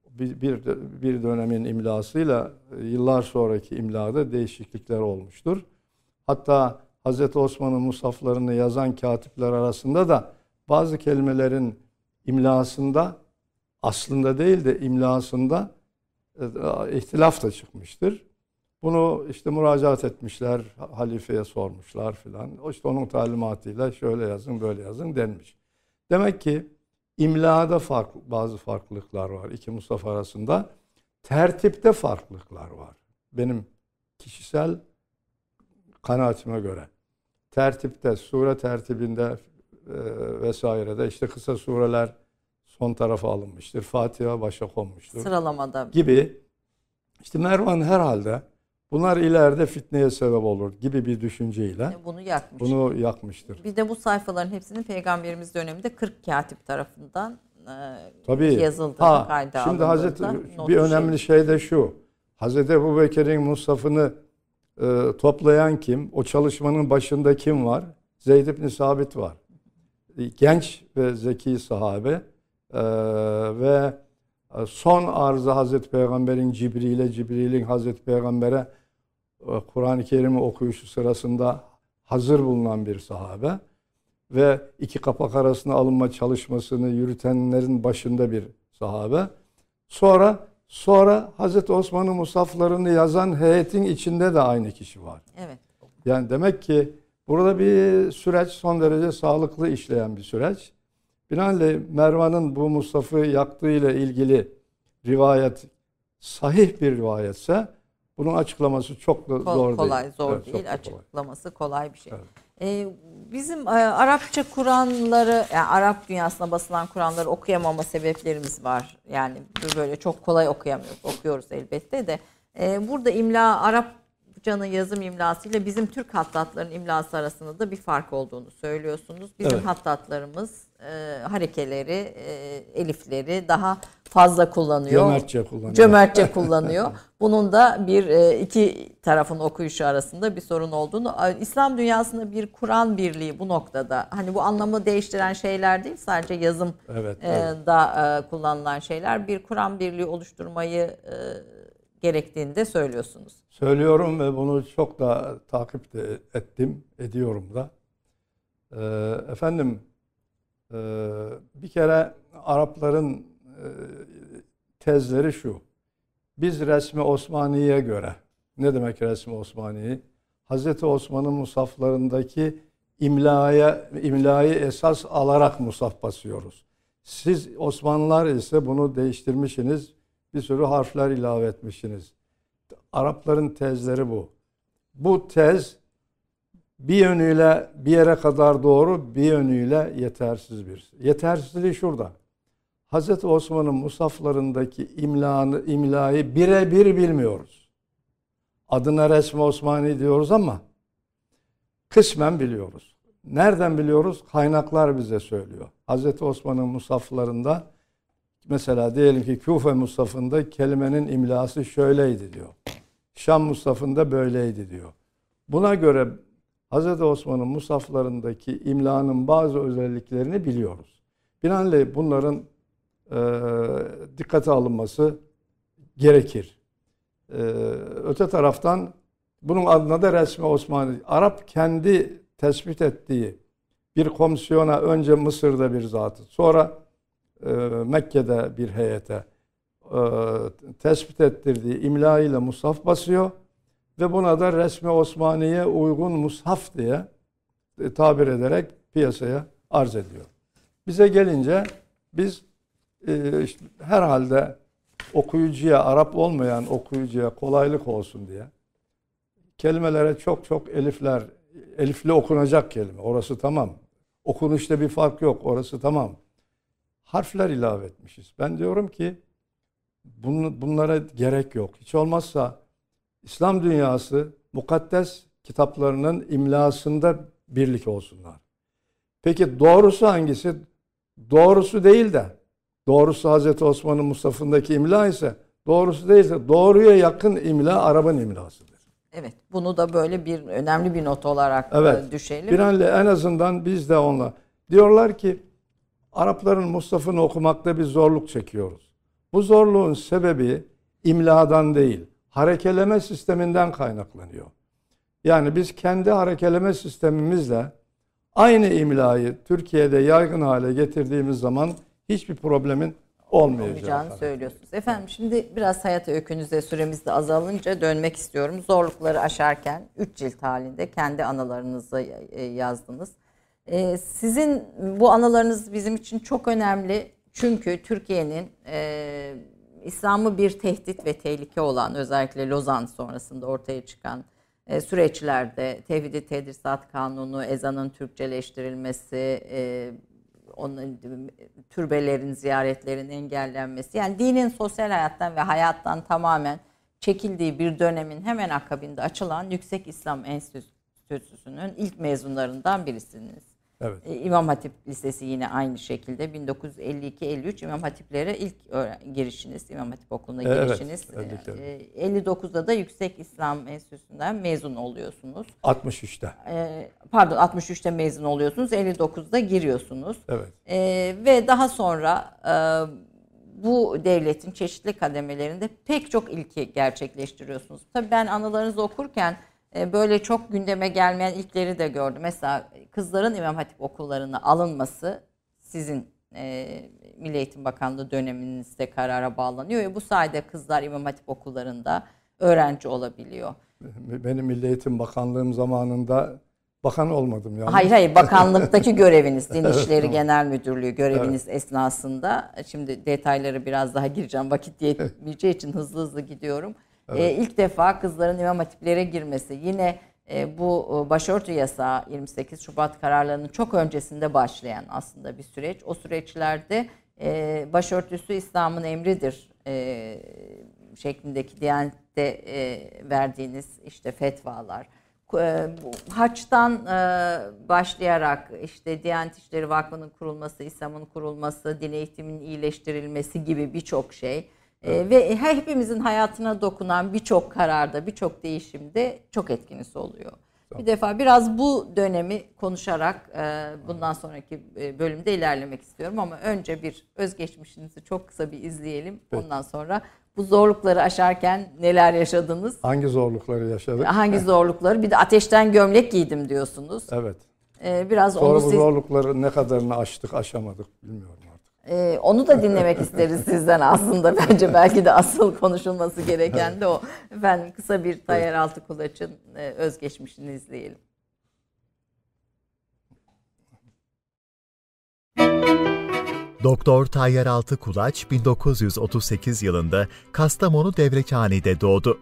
S3: Bir, bir, bir dönemin imlasıyla yıllar sonraki imlada değişiklikler olmuştur. Hatta Hz. Osman'ın musaflarını yazan katipler arasında da bazı kelimelerin imlasında aslında değil de imlasında e, ihtilaf da çıkmıştır. Bunu işte müracaat etmişler, halifeye sormuşlar filan. İşte onun talimatıyla şöyle yazın, böyle yazın denmiş. Demek ki imlada fark, bazı farklılıklar var iki musaf arasında. Tertipte farklılıklar var. Benim kişisel kanaatime göre. Tertipte, sure tertibinde e, vesairede işte kısa sureler son tarafa alınmıştır. Fatiha başa konmuştur.
S1: Sıralamada
S3: Gibi. İşte Mervan herhalde bunlar ileride fitneye sebep olur gibi bir düşünceyle
S1: bunu yakmış.
S3: bunu yakmıştır.
S1: Bir de bu sayfaların hepsinin peygamberimiz döneminde 40 katip tarafından e,
S3: Tabii.
S1: yazıldığını
S3: Ha,
S1: kayda
S3: şimdi Hazreti bir önemli şey de şu. Hazreti Ebu Bekir'in Musaf'ını e, toplayan kim? O çalışmanın başında kim var? Zeyd ibn Sabit var. E, Genç ve zeki sahabe e, ve e, son arzı Hazreti Peygamber'in Cibril'e, Cibril'in Hazreti Peygamber'e Kur'an-ı Kerim'i okuyuşu sırasında hazır bulunan bir sahabe ve iki kapak arasına alınma çalışmasını yürütenlerin başında bir sahabe. Sonra sonra Hazreti Osman'ın musaflarını yazan heyetin içinde de aynı kişi var.
S1: Evet.
S3: Yani demek ki burada bir süreç son derece sağlıklı işleyen bir süreç. Binaenaleyh Mervan'ın bu Mustafa'ı yaktığıyla ilgili rivayet sahih bir rivayetse bunun açıklaması çok da
S1: Kol-
S3: zor
S1: kolay,
S3: değil.
S1: zor
S3: Evet, çok
S1: değil.
S3: kolay.
S1: Açıklaması kolay bir şey.
S3: Evet.
S1: Ee, bizim e, Arapça Kur'anları, yani Arap dünyasına basılan Kur'anları okuyamama sebeplerimiz var. Yani böyle çok kolay okuyamıyoruz. Okuyoruz elbette de. Ee, burada imla, Arapçanın yazım imlasıyla bizim Türk hattatların imlası arasında da bir fark olduğunu söylüyorsunuz. Bizim
S3: Evet.
S1: hattatlarımız e, harekeleri, e, elifleri daha fazla kullanıyor.
S3: Cömertçe kullanıyor.
S1: Cömertçe kullanıyor. Bunun da bir e, iki tarafın okuyuşu arasında bir sorun olduğunu, İslam dünyasında bir Kur'an birliği bu noktada hani bu anlamı değiştiren şeyler değil sadece yazım
S3: Evet,
S1: e, da e, kullanılan şeyler bir Kur'an birliği oluşturmayı e, gerektiğini de söylüyorsunuz.
S3: Söylüyorum ve bunu çok da takip de ettim, ediyorum da. Ee, efendim, e, bir kere Arapların e, tezleri şu. Biz resmi Osmani'ye göre, ne demek resmi Osmaniye? Hazreti Osman'ın musaflarındaki imlaya, imlayı esas alarak musaf basıyoruz. Siz Osmanlılar ise bunu değiştirmişsiniz, bir sürü harfler ilave etmişsiniz. Arapların tezleri bu. Bu tez bir yönüyle bir yere kadar doğru, bir yönüyle yetersiz bir. Yetersizliği şurada. Hazreti Osman'ın musaflarındaki imlanı, imlayı birebir bilmiyoruz. Adına resmi Osmani diyoruz ama kısmen biliyoruz. Nereden biliyoruz? Kaynaklar bize söylüyor. Hazreti Osman'ın musaflarında mesela diyelim ki Küfe musafında kelimenin imlası şöyleydi diyor. Şam musafında böyleydi diyor. Buna göre Hz. Osman'ın musaflarındaki imlanın bazı özelliklerini biliyoruz. Binaenaleyh bunların e, dikkate alınması gerekir. E, öte taraftan bunun adına da resmi Osmanlı. Arap kendi tespit ettiği bir komisyona önce Mısır'da bir zatı, sonra Mekke'de bir heyete e, tespit ettirdiği imla ile mushaf basıyor ve buna da resmi Osmaniye uygun mushaf diye e, tabir ederek piyasaya arz ediyor. Bize gelince biz e, işte herhalde okuyucuya, Arap olmayan okuyucuya kolaylık olsun diye kelimelere çok çok elifler, elifli okunacak kelime. Orası tamam. Okunuşta bir fark yok. Orası tamam. Harfler ilave etmişiz. Ben diyorum ki bun- bunlara gerek yok. Hiç olmazsa İslam dünyası mukaddes kitaplarının imlasında birlik olsunlar. Peki doğrusu hangisi? Doğrusu değil de doğrusu Hazreti Osman'ın Mustafa'ndaki imla ise doğrusu değilse doğruya yakın imla Arap'ın imlasıdır.
S1: Evet, bunu da böyle bir önemli bir not olarak
S3: Evet.
S1: e, düşelim.
S3: Bir anle en azından biz de onunla. Diyorlar ki Arapların Mustafa'nı okumakta bir zorluk çekiyoruz. Bu zorluğun sebebi imladan değil, harekeleme sisteminden kaynaklanıyor. Yani biz kendi harekeleme sistemimizle aynı imlayı Türkiye'de yaygın hale getirdiğimiz zaman hiçbir problemin olmayacağı.
S1: olmayacağını söylüyorsunuz. Efendim şimdi biraz hayat öykünüze süremiz de azalınca dönmek istiyorum. Zorlukları aşarken 3 cilt halinde kendi anılarınızı e, yazdınız. E, Sizin bu anılarınız bizim için çok önemli. Çünkü Türkiye'nin e, İslam'ı bir tehdit ve tehlike olan özellikle Lozan sonrasında ortaya çıkan e, süreçlerde Tevhid-i Tedrisat Kanunu, ezanın Türkçeleştirilmesi, e, onun türbelerin ziyaretlerin engellenmesi yani dinin sosyal hayattan ve hayattan tamamen çekildiği bir dönemin hemen akabinde açılan Yüksek İslam Enstitüsü'nün ilk mezunlarından birisiniz.
S3: Evet.
S1: E, İmam Hatip Lisesi yine aynı şekilde 1952-53 İmam Hatiplere ilk girişiniz, İmam Hatip Okulu'na
S3: Evet,
S1: girişiniz.
S3: öyle
S1: E, 59'da da Yüksek İslam Enstitüsü'nden mezun oluyorsunuz.
S3: 63'te.
S1: E, pardon 63'te mezun oluyorsunuz, 59'da giriyorsunuz.
S3: Evet.
S1: Ve daha sonra e, bu devletin çeşitli kademelerinde pek çok ilki gerçekleştiriyorsunuz. Tabii ben anılarınızı okurken e, böyle çok gündeme gelmeyen ilkleri de gördüm. Mesela kızların İmam Hatip okullarına alınması sizin e, Milli Eğitim Bakanlığı döneminizde karara bağlanıyor ve bu sayede kızlar İmam Hatip okullarında öğrenci olabiliyor.
S3: Benim Milli Eğitim Bakanlığım zamanında bakan olmadım yani.
S1: Hayır hayır bakanlıktaki göreviniz Din İşleri Genel Müdürlüğü göreviniz esnasında şimdi detayları biraz daha gireceğim vakit yetmeyeceği için hızlı hızlı gidiyorum. Evet. Ee, ilk defa kızların imam hatiplere girmesi yine e, bu e, başörtü yasağı 28 Şubat kararlarının çok öncesinde başlayan aslında bir süreç. O süreçlerde e, başörtüsü İslam'ın emridir e, şeklindeki Diyanet'te e, verdiğiniz işte fetvalar e, haçtan e, başlayarak işte Diyanet İşleri Vakfı'nın kurulması, İslam'ın kurulması, din eğitiminin iyileştirilmesi gibi birçok şey e, ve hepimizin hayatına dokunan birçok kararda, birçok değişimde çok etkiniz oluyor. Bir defa biraz bu dönemi konuşarak bundan sonraki bölümde ilerlemek istiyorum ama önce bir özgeçmişinizi çok kısa bir izleyelim. Ondan sonra bu zorlukları aşarken neler yaşadınız?
S3: Hangi zorlukları yaşadık?
S1: Hangi zorlukları? Bir de ateşten gömlek giydim diyorsunuz.
S3: Evet.
S1: Ee, biraz
S3: Sonra
S1: onu
S3: bu
S1: siz...
S3: zorlukları ne kadarını aştık, aşamadık bilmiyorum.
S1: Ee, onu da dinlemek isteriz sizden aslında. Bence belki de asıl konuşulması gereken de o. Efendim kısa bir Tayyar Altıkulaç'ın e, özgeçmişini izleyelim.
S6: Doktor Tayyar Altı Kulaç 1938 yılında Kastamonu Devrekhane'de doğdu.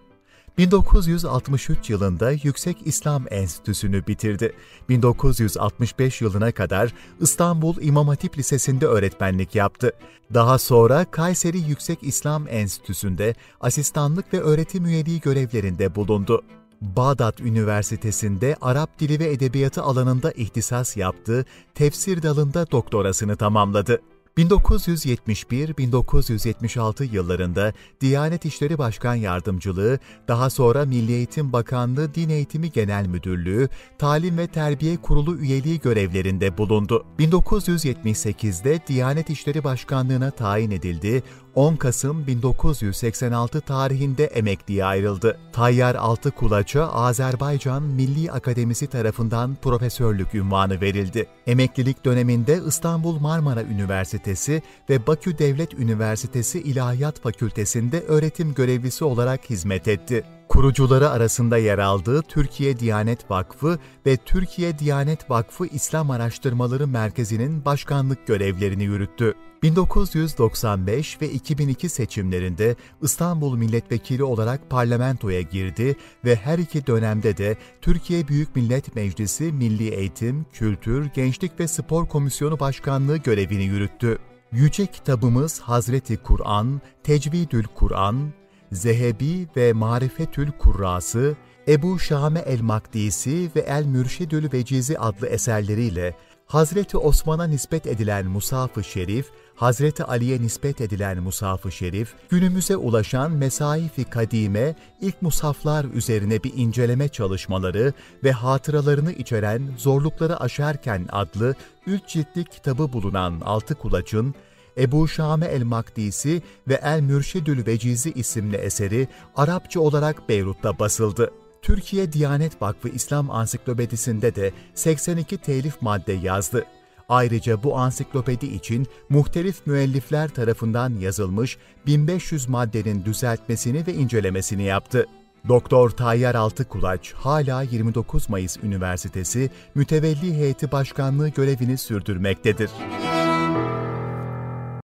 S6: 1963 yılında Yüksek İslam Enstitüsü'nü bitirdi. 1965 yılına kadar İstanbul İmam Hatip Lisesi'nde öğretmenlik yaptı. Daha sonra Kayseri Yüksek İslam Enstitüsü'nde asistanlık ve öğretim üyeliği görevlerinde bulundu. Bağdat Üniversitesi'nde Arap Dili ve Edebiyatı alanında ihtisas yaptı, tefsir dalında doktorasını tamamladı. 1971-1976 yıllarında Diyanet İşleri Başkan Yardımcılığı, daha sonra Milli Eğitim Bakanlığı Din Eğitimi Genel Müdürlüğü, Talim ve Terbiye Kurulu üyeliği görevlerinde bulundu. 1978'de Diyanet İşleri Başkanlığı'na tayin edildi, 10 Kasım 1986 tarihinde emekliye ayrıldı. Tayyar Altıkulaç'a Azerbaycan Milli Akademisi tarafından profesörlük ünvanı verildi. Emeklilik döneminde İstanbul Marmara Üniversitesi ve Bakü Devlet Üniversitesi İlahiyat Fakültesi'nde öğretim görevlisi olarak hizmet etti. Kurucuları arasında yer aldığı Türkiye Diyanet Vakfı ve Türkiye Diyanet Vakfı İslam Araştırmaları Merkezi'nin başkanlık görevlerini yürüttü. 1995 ve 2002 seçimlerinde İstanbul Milletvekili olarak parlamentoya girdi ve her iki dönemde de Türkiye Büyük Millet Meclisi Milli Eğitim, Kültür, Gençlik ve Spor Komisyonu Başkanlığı görevini yürüttü. Yüce kitabımız Hazreti Kur'an, Tecvidül Kur'an, Zehebi ve Marifetül Kurrası, Ebu Şame el-Makdisi ve El-Mürşidül Vecizi adlı eserleriyle Hazreti Osman'a nispet edilen Musaf-ı Şerif, Hazreti Ali'ye nispet edilen Musaf-ı Şerif, günümüze ulaşan Mesaif-i Kadime, ilk musaflar üzerine bir inceleme çalışmaları ve hatıralarını içeren Zorlukları Aşarken adlı üç ciltlik kitabı bulunan Altı Kulaç'ın, Ebu Şame el-Makdisi ve El-Mürşidül Vecizi isimli eseri Arapça olarak Beyrut'ta basıldı. Türkiye Diyanet Vakfı İslam Ansiklopedisinde de 82 telif madde yazdı. Ayrıca bu ansiklopedi için muhtelif müellifler tarafından yazılmış 1500 maddenin düzeltmesini ve incelemesini yaptı. Doktor Tayyar Altıkulaç hala 29 Mayıs Üniversitesi Mütevelli Heyeti Başkanlığı görevini sürdürmektedir.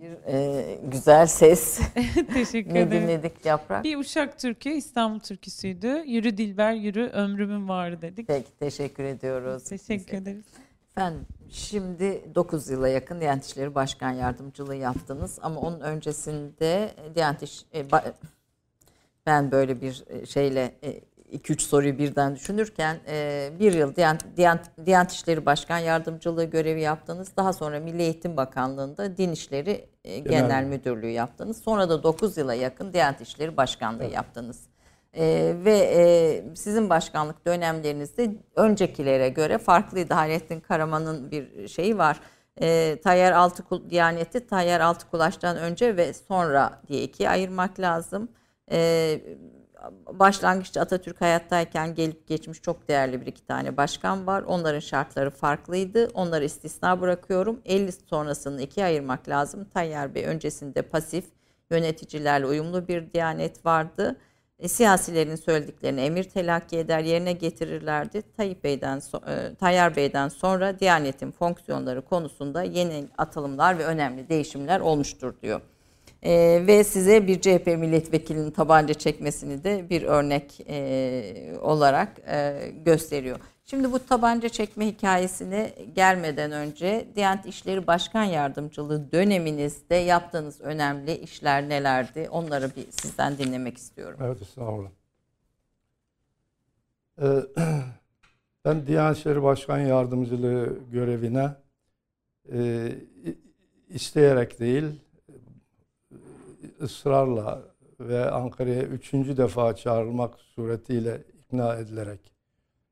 S1: Bir e, güzel ses.
S2: Teşekkür
S1: ne
S2: ederim.
S1: dinledik Yaprak?
S2: Bir Uşak türkü İstanbul türküsüydü. Yürü Dilber yürü ömrümün varı dedik.
S1: Peki teşekkür ediyoruz.
S2: Teşekkür
S1: Bize.
S2: ederiz.
S1: Efendim şimdi 9 yıla yakın Diyanet İşleri Başkan Yardımcılığı yaptınız ama onun öncesinde Diyanet İş, e, ba- ben böyle bir e, şeyle 2-3 soruyu birden düşünürken e, bir yıl Diyanet, Diyanet, Diyanet İşleri Başkan Yardımcılığı görevi yaptınız. Daha sonra Milli Eğitim Bakanlığı'nda Din İşleri e, Genel Müdürlüğü yaptınız. Sonra da 9 yıla yakın Diyanet İşleri Başkanlığı yaptınız. Ee, ve e, sizin başkanlık dönemlerinizde öncekilere göre farklıydı. Hayrettin Karaman'ın bir şeyi var. Ee, Tayyar Altıkul Diyaneti Tayyar Altıkulaş'tan önce ve sonra diye ikiye ayırmak lazım. Ee, başlangıçta Atatürk hayattayken gelip geçmiş çok değerli bir iki tane başkan var. Onların şartları farklıydı. Onları istisna bırakıyorum. 50 sonrasını ikiye ayırmak lazım. Tayyar Bey öncesinde pasif yöneticilerle uyumlu bir diyanet vardı. E, siyasilerin söylediklerini emir telakki eder yerine getirirlerdi. Tayyip Bey'den e, Tayyar Bey'den sonra Diyanet'in fonksiyonları konusunda yeni atılımlar ve önemli değişimler olmuştur diyor. E, ve size bir CHP milletvekilinin tabanca çekmesini de bir örnek e, olarak e, gösteriyor. Şimdi bu tabanca çekme hikayesine gelmeden önce Diyanet İşleri Başkan Yardımcılığı döneminizde yaptığınız önemli işler nelerdi? Onları bir sizden dinlemek istiyorum.
S3: Evet estağfurullah. Ee, ben Diyanet İşleri Başkan Yardımcılığı görevine e, isteyerek değil ısrarla ve Ankara'ya üçüncü defa çağrılmak suretiyle ikna edilerek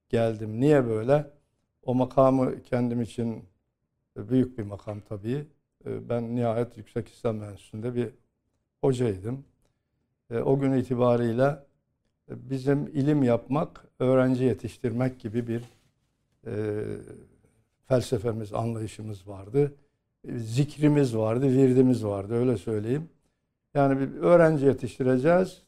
S3: geldim. Niye böyle? O makamı kendim için büyük bir makam tabii. E, Ben nihayet Yüksek İslam Enstitüsü'nde bir hocaydım. E, O gün itibariyle e, bizim ilim yapmak, öğrenci yetiştirmek gibi bir e, felsefemiz, anlayışımız vardı. E, Zikrimiz vardı, virdimiz vardı öyle söyleyeyim. Yani bir öğrenci yetiştireceğiz,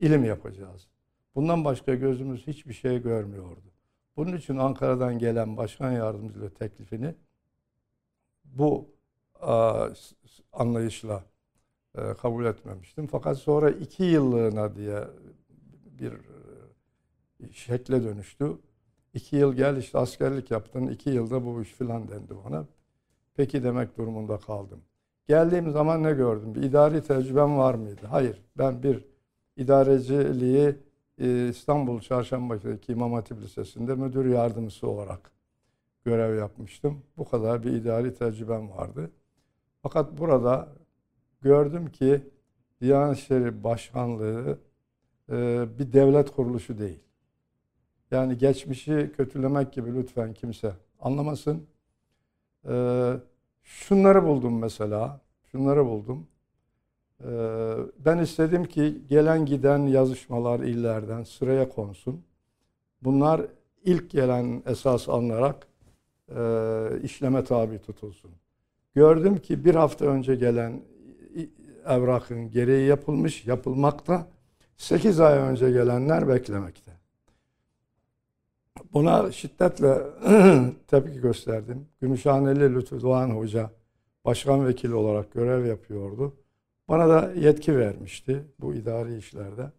S3: ilim yapacağız. Bundan başka gözümüz hiçbir şey görmüyordu. Bunun için Ankara'dan gelen başkan yardımcılığı teklifini bu a, s- anlayışla e, kabul etmemiştim. Fakat sonra iki yıllığına diye bir e, şekle dönüştü. İki yıl gel işte askerlik yaptın, iki yılda bu iş filan dendi bana. Peki demek durumunda kaldım. Geldiğim zaman ne gördüm? Bir idari tecrübem var mıydı? Hayır. Ben bir idareciliği e, İstanbul Çarşamba'daki İmam Hatip Lisesi'nde müdür yardımcısı olarak görev yapmıştım. Bu kadar bir idari tecrübem vardı. Fakat burada gördüm ki Diyanet İşleri Başkanlığı e, bir devlet kuruluşu değil. Yani geçmişi kötülemek gibi lütfen kimse anlamasın. E, şunları buldum mesela. Şunları buldum. E, ben istedim ki gelen giden yazışmalar illerden sıraya konsun. Bunlar ilk gelen esas alınarak e, işleme tabi tutulsun. Gördüm ki bir hafta önce gelen evrakın gereği yapılmış, yapılmakta. 8 ay önce gelenler beklemekte. Buna şiddetle tepki gösterdim. Gümüşhaneli Lütfü Doğan Hoca başkan vekili olarak görev yapıyordu. Bana da yetki vermişti bu idari işlerde.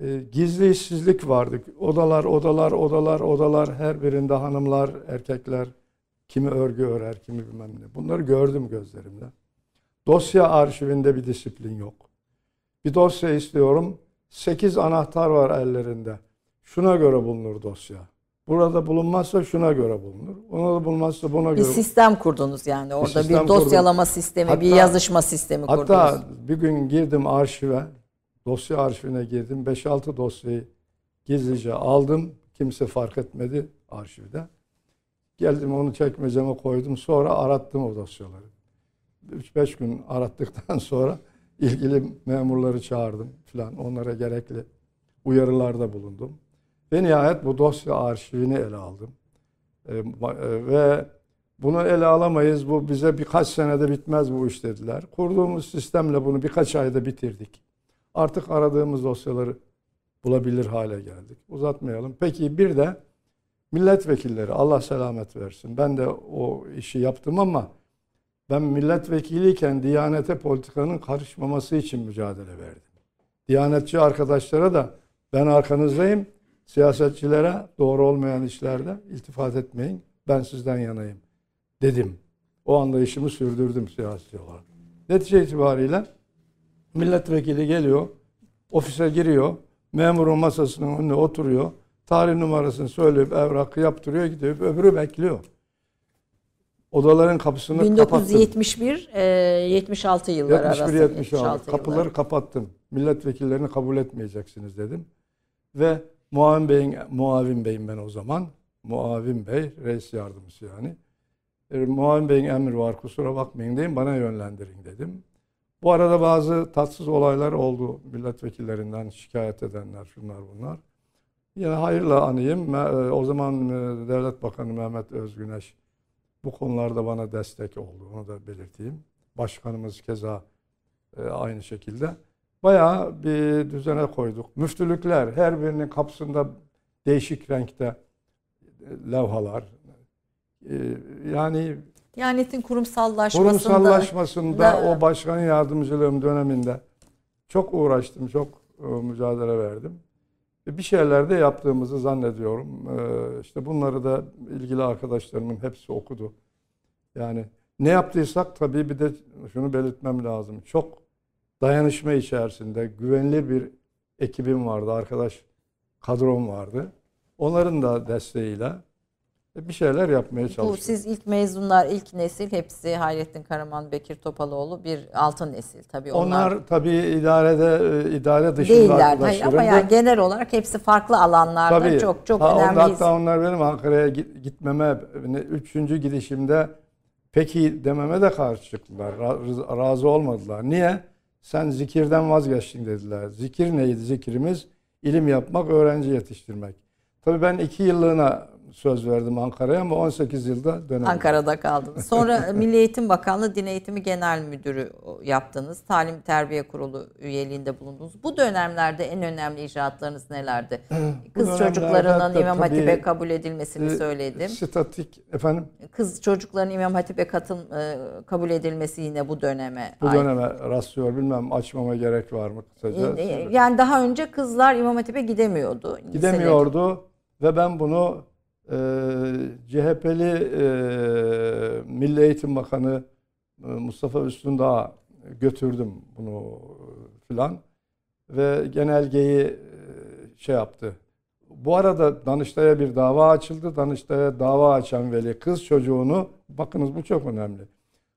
S3: E, gizli işsizlik vardı. Odalar, odalar, odalar, odalar. Her birinde hanımlar, erkekler. Kimi örgü örer, kimi bilmem ne. Bunları gördüm gözlerimle. Dosya arşivinde bir disiplin yok. Bir dosya istiyorum. 8 anahtar var ellerinde. Şuna göre bulunur dosya. Burada bulunmazsa şuna göre bulunur. Ona da bulunmazsa buna
S1: Bir
S3: göre.
S1: sistem kurdunuz yani orada bir,
S3: sistem
S1: dosyalama sistemi, bir
S3: Hatta-
S1: yazışma sistemi
S3: Hatta
S1: kurdunuz.
S3: bir gün girdim arşive. dosya arşivine girdim. 5-6 dosyayı gizlice aldım. Kimse fark etmedi arşivde. Geldim onu çekmeceme koydum. Sonra arattım o dosyaları. 3-5 gün arattıktan sonra ilgili memurları çağırdım falan. Onlara gerekli uyarılarda bulundum. Ve nihayet bu dosya arşivini ele aldım. Ee, e, ve bunu ele alamayız. Bu bize birkaç senede bitmez bu iş dediler. Kurduğumuz sistemle bunu birkaç ayda bitirdik. Artık aradığımız dosyaları bulabilir hale geldik. Uzatmayalım. Peki bir de milletvekilleri Allah selamet versin. Ben de o işi yaptım ama ben milletvekiliyken Diyanete politikanın karışmaması için mücadele verdim. Diyanetçi arkadaşlara da ben arkanızdayım. Siyasetçilere doğru olmayan işlerde iltifat etmeyin. Ben sizden yanayım dedim. O anlayışımı sürdürdüm siyasi olarak. Netice itibariyle milletvekili geliyor, ofise giriyor, memurun masasının önüne oturuyor, tarih numarasını söyleyip evrakı yaptırıyor, gidiyor. Öbürü bekliyor. Odaların kapısını kapattım.
S1: 1971 e, 76 yıllar arası.
S3: 71 76
S1: 76
S3: kapıları
S1: yıllar.
S3: kapattım. Milletvekillerini kabul etmeyeceksiniz dedim. Ve Muavin Bey'in Muavin Bey'im ben o zaman. Muavin Bey reis yardımcısı yani. E, Muavin Bey'in emri var kusura bakmayın deyin bana yönlendirin dedim. Bu arada bazı tatsız olaylar oldu milletvekillerinden şikayet edenler şunlar bunlar. Yine hayırla anayım. E, O zaman e, Devlet Bakanı Mehmet Özgüneş bu konularda bana destek oldu. Onu da belirteyim. Başkanımız keza e, aynı şekilde. Bayağı bir düzene koyduk. Müftülükler her birinin kapısında değişik renkte e, levhalar. E, Yani
S1: Diyanetin kurumsallaşmasında
S3: kurumsallaşmasında
S1: da-
S3: o başkan yardımcılığım döneminde çok uğraştım, çok e, mücadele verdim. Bir şeyler de yaptığımızı zannediyorum. İşte bunları da ilgili arkadaşlarımın hepsi okudu. Yani ne yaptıysak tabii bir de şunu belirtmem lazım. Çok dayanışma içerisinde güvenilir bir ekibim vardı, arkadaş kadrom vardı. Onların da desteğiyle bir şeyler yapmaya
S1: bu
S3: çalıştık.
S1: siz ilk mezunlar, ilk nesil hepsi Hayrettin Karaman, Bekir Topaloğlu bir altın nesil tabii onlar,
S3: Onlar, tabii idarede e, idare dışında
S1: değiller. Hayır, ama yani genel olarak hepsi farklı alanlarda
S3: Tabii.
S1: çok çok
S3: Ha,
S1: önemli.
S3: Hatta onlar benim Ankara'ya git- gitmeme, üçüncü gidişimde peki dememe de karşı çıktılar. Ra- Razı olmadılar. Niye? Sen zikirden vazgeçtin dediler. Zikir neydi zikrimiz? İlim yapmak, öğrenci yetiştirmek. Tabii ben iki yıllığına söz verdim Ankara'ya ama 18 yılda dönemedim.
S1: Ankara'da kaldınız. Sonra Milli Eğitim Bakanlığı Din Eğitimi Genel Müdürü yaptınız. Talim Terbiye Kurulu üyeliğinde bulundunuz. Bu dönemlerde en önemli icraatlarınız nelerdi? Kız çocuklarının İmam Hatip'e kabul edilmesini
S3: e,
S1: söyledim.
S3: Statik efendim
S1: Kız çocukların İmam Hatip'e katıl e, kabul edilmesi yine bu döneme
S3: bu döneme rastlıyor. Bilmem açmama gerek var mı kısaca?
S1: E, Yani daha önce kızlar İmam Hatip'e gidemiyordu.
S3: Gidemiyordu ve ben bunu e, CHP'li e, Milli Eğitim Bakanı e, Mustafa Üstündağ'a götürdüm bunu filan ve genelgeyi e, şey yaptı. Bu arada Danıştay'a bir dava açıldı. Danıştay'a dava açan veli kız çocuğunu, bakınız bu çok önemli.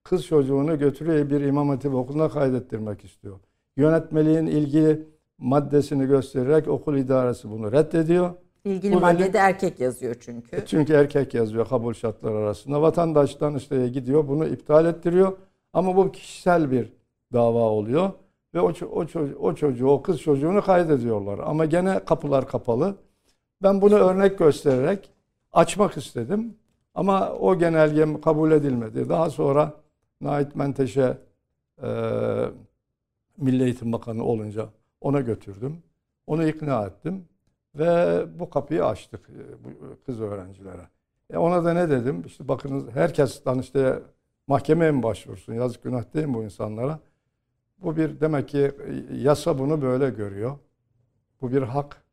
S3: Kız çocuğunu götürüyor bir İmam Hatip okuluna kaydettirmek istiyor. Yönetmeliğin ilgili maddesini göstererek okul idaresi bunu reddediyor.
S1: İlgili
S3: Bu
S1: maddede erkek yazıyor çünkü.
S3: Çünkü erkek yazıyor kabul şartları arasında. Vatandaş Danıştay'a gidiyor bunu iptal ettiriyor. Ama bu kişisel bir dava oluyor. Ve o, o, o çocuğu, o kız çocuğunu kaydediyorlar. Ama gene kapılar kapalı. Ben bunu örnek göstererek açmak istedim. Ama o genelgem kabul edilmedi. Daha sonra Nait Menteşe e, Milli Eğitim Bakanı olunca ona götürdüm. Onu ikna ettim. Ve bu kapıyı açtık e, bu kız öğrencilere. E ona da ne dedim? İşte bakınız herkes Danıştay'a mahkemeye mi başvursun? Yazık günah değil mi bu insanlara? Bu bir demek ki e, yasa bunu böyle görüyor. Bu bir hak.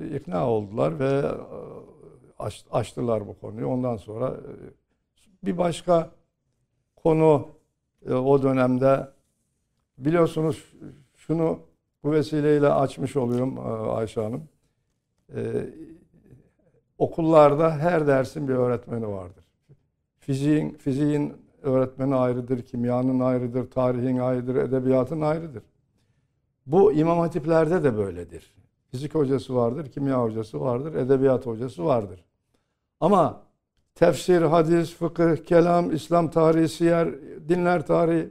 S3: E, ikna oldular ve e, aç- açtılar bu konuyu. Ondan sonra e, bir başka konu e, o dönemde biliyorsunuz şunu bu vesileyle açmış oluyorum e, Ayşe Hanım. Ee, okullarda her dersin bir öğretmeni vardır. Fiziğin, fiziğin öğretmeni ayrıdır, kimyanın ayrıdır, tarihin ayrıdır, edebiyatın ayrıdır. Bu imam hatiplerde de böyledir. Fizik hocası vardır, kimya hocası vardır, edebiyat hocası vardır. Ama tefsir, hadis, fıkıh, kelam, İslam tarihi, siyer, dinler tarihi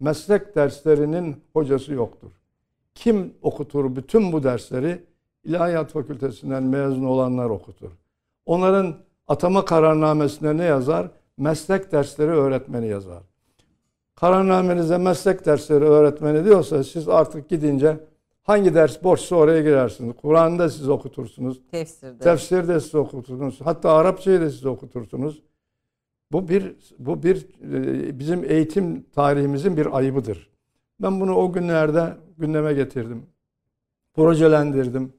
S3: meslek derslerinin hocası yoktur. Kim okutur bütün bu dersleri? İlahiyat Fakültesinden mezun olanlar okutur. Onların atama kararnamesine ne yazar? Meslek dersleri öğretmeni yazar. Kararnamenize meslek dersleri öğretmeni diyorsa siz artık gidince hangi ders boşsa oraya girersiniz. Kur'an'ı da siz okutursunuz.
S1: Tefsirde.
S3: Tefsir de siz okutursunuz. Hatta Arapçayı da siz okutursunuz. Bu bir bu bir e, bizim eğitim tarihimizin bir ayıbıdır. Ben bunu o günlerde gündeme getirdim. Projelendirdim.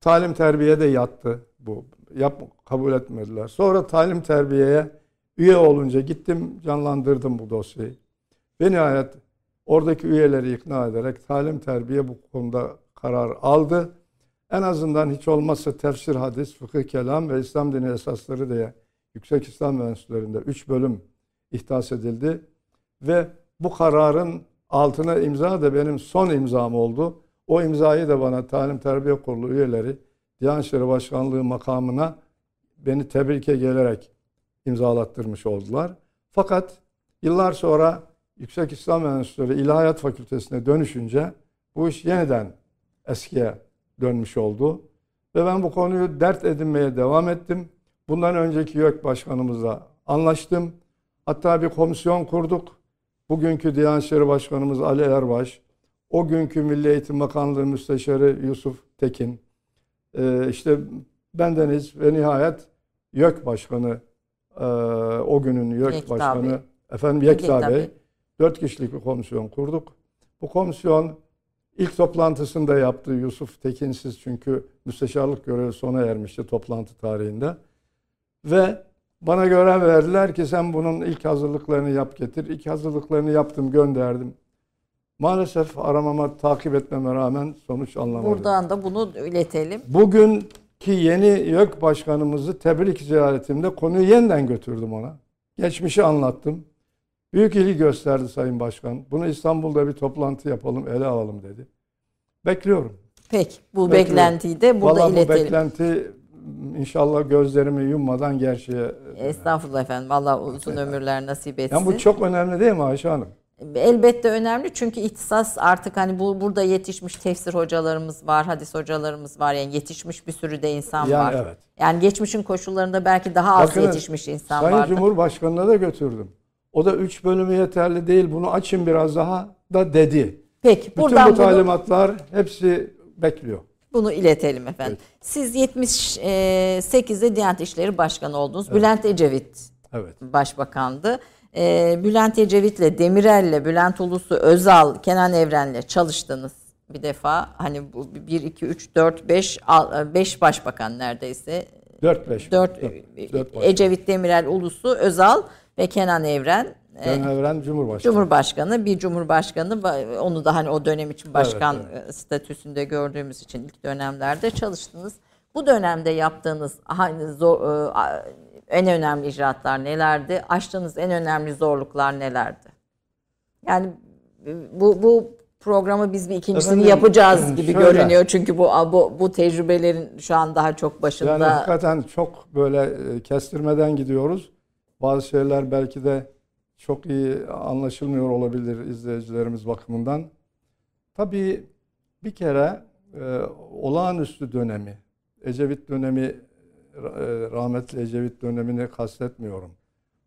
S3: Talim terbiye de yattı bu. Yap kabul etmediler. Sonra talim terbiyeye üye olunca gittim canlandırdım bu dosyayı. Ve nihayet oradaki üyeleri ikna ederek talim terbiye bu konuda karar aldı. En azından hiç olmazsa tefsir, hadis, fıkıh, kelam ve İslam dini esasları diye Yüksek İslam Enstitülerinde 3 bölüm ihdas edildi. Ve bu kararın altına imza da benim son imzam oldu. O imzayı da bana Talim Terbiye Kurulu üyeleri Diyanet İşleri Başkanlığı makamına beni tebrike gelerek imzalattırmış oldular. Fakat yıllar sonra Yüksek İslam Enstitüleri İlahiyat Fakültesine dönüşünce bu iş yeniden eskiye dönmüş oldu. Ve ben bu konuyu dert edinmeye devam ettim. Bundan önceki YÖK Başkanımızla anlaştım. Hatta bir komisyon kurduk. Bugünkü Diyanet İşleri Başkanımız Ali Erbaş, o günkü Milli Eğitim Bakanlığı Müsteşarı Yusuf Tekin, e, işte bendeniz ve nihayet YÖK Başkanı, e, o günün YÖK
S1: Yekta
S3: Başkanı,
S1: Bey.
S3: efendim Yekta
S1: Yekta
S3: Bey,
S1: Bey.
S3: dört kişilik bir komisyon kurduk. Bu komisyon ilk toplantısında yaptığı Yusuf Tekinsiz çünkü müsteşarlık görevi sona ermişti toplantı tarihinde. Ve bana görev verdiler ki sen bunun ilk hazırlıklarını yap getir. İlk hazırlıklarını yaptım gönderdim. Maalesef aramama takip etmeme rağmen sonuç alınamadı.
S1: Buradan da bunu iletelim.
S3: Bugünkü yeni YÖK başkanımızı tebrik ziyaretimde konuyu yeniden götürdüm ona. Geçmişi anlattım. Büyük ilgi gösterdi Sayın Başkan. Bunu İstanbul'da bir toplantı yapalım, ele alalım dedi. Bekliyorum.
S1: Peki bu
S3: Bekliyorum.
S1: beklentiyi de burada
S3: Vallahi bu
S1: iletelim.
S3: beklenti inşallah gözlerimi yummadan gerçeğe...
S1: Estağfurullah efendim. Allah uzun ömürler nasip etsin.
S3: Yani bu çok önemli değil mi Ayşe Hanım?
S1: Elbette önemli çünkü ihtisas artık hani bu burada yetişmiş tefsir hocalarımız var, hadis hocalarımız var. Yani yetişmiş bir sürü de insan
S3: Yani
S1: var.
S3: evet.
S1: Yani geçmişin koşullarında belki daha az
S3: Bakınız,
S1: yetişmiş insan
S3: Sayın
S1: vardı.
S3: Cumhurbaşkanı'na da götürdüm. O da üç bölümü yeterli değil bunu açın biraz daha da dedi.
S1: Peki
S3: Bütün
S1: buradan
S3: bu
S1: bunu,
S3: talimatlar hepsi bekliyor.
S1: bunu iletelim efendim. Siz 78'de Diyanet İşleri Başkanı oldunuz. Bülent Ecevit
S3: Evet.
S1: başbakandı. Ee, Bülent Ecevit'le, Demirel'le, Bülent Ulusu, Özal, Kenan Evren'le çalıştınız bir defa. Hani bu 1, 2, 3, 4, 5, 5 başbakan neredeyse.
S3: 4-5.
S1: 4 Ecevit, Demirel, Ulusu, Özal ve Kenan Evren.
S3: Ben
S1: Ee,
S3: Evren Cumhurbaşkanı.
S1: Cumhurbaşkanı, bir cumhurbaşkanı onu da hani o dönem için başkan
S3: Evet,
S1: e, statüsünde gördüğümüz için ilk dönemlerde çalıştınız. Bu dönemde yaptığınız hani zor, e, en önemli icraatlar nelerdi? Aştığınız en önemli zorluklar nelerdi? Yani bu bu programı biz bir ikincisini
S3: Efendim,
S1: yapacağız gibi
S3: şöyle.
S1: görünüyor. Çünkü bu bu bu tecrübelerin şu an daha çok başında.
S3: Yani hakikaten çok böyle e, kestirmeden gidiyoruz. Bazı şeyler belki de çok iyi anlaşılmıyor olabilir izleyicilerimiz bakımından. Tabii bir kere e, olağanüstü dönemi, Ecevit dönemi, rahmetli Ecevit dönemini kastetmiyorum.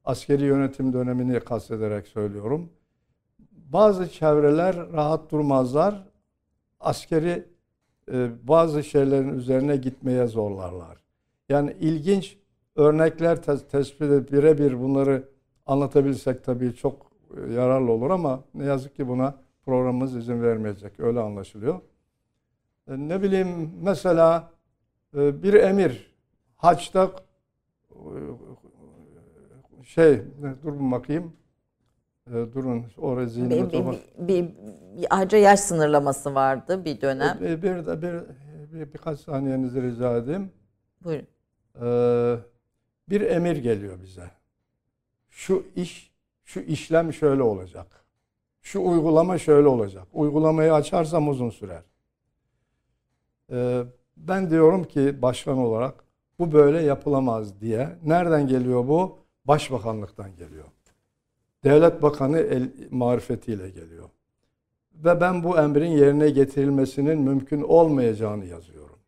S3: Askeri yönetim dönemini kastederek söylüyorum. Bazı çevreler rahat durmazlar. Askeri e, bazı şeylerin üzerine gitmeye zorlarlar. Yani ilginç örnekler te- tespit edip birebir bunları anlatabilsek tabii çok e, yararlı olur ama ne yazık ki buna programımız izin vermeyecek. Öyle anlaşılıyor. E, Ne bileyim mesela e, bir emir haçta e, şey durun bakayım. E, Durun
S1: bir,
S3: zihnime
S1: bir, bir, bir, bir harca yaş sınırlaması vardı bir dönem.
S3: Bir, bir, de bir, bir, birkaç saniyenizi rica edeyim.
S1: Buyurun.
S3: Ee, bir emir geliyor bize. Şu iş, şu işlem şöyle olacak. Şu uygulama şöyle olacak. Uygulamayı açarsam uzun sürer. Ee, ben diyorum ki başkan olarak bu böyle yapılamaz diye. Nereden geliyor bu? Başbakanlıktan geliyor. Devlet Bakanı el, marifetiyle geliyor. Ve ben bu emrin yerine getirilmesinin mümkün olmayacağını yazıyorum.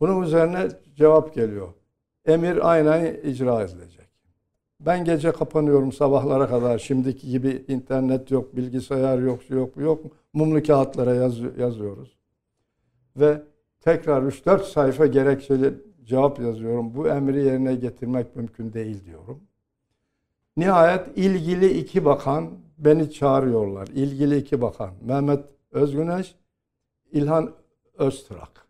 S3: Bunun üzerine cevap geliyor. Emir aynen icra edilecek. Ben gece kapanıyorum sabahlara kadar. Şimdiki gibi internet yok, bilgisayar yok, yok, yok. Mumlu kağıtlara yaz- yazıyoruz. Ve tekrar 3-4 sayfa gerekçeli cevap yazıyorum. Bu emri yerine getirmek mümkün değil diyorum. Nihayet ilgili iki bakan beni çağırıyorlar. İlgili iki bakan. Mehmet Özgüneş, İlhan Öztrak.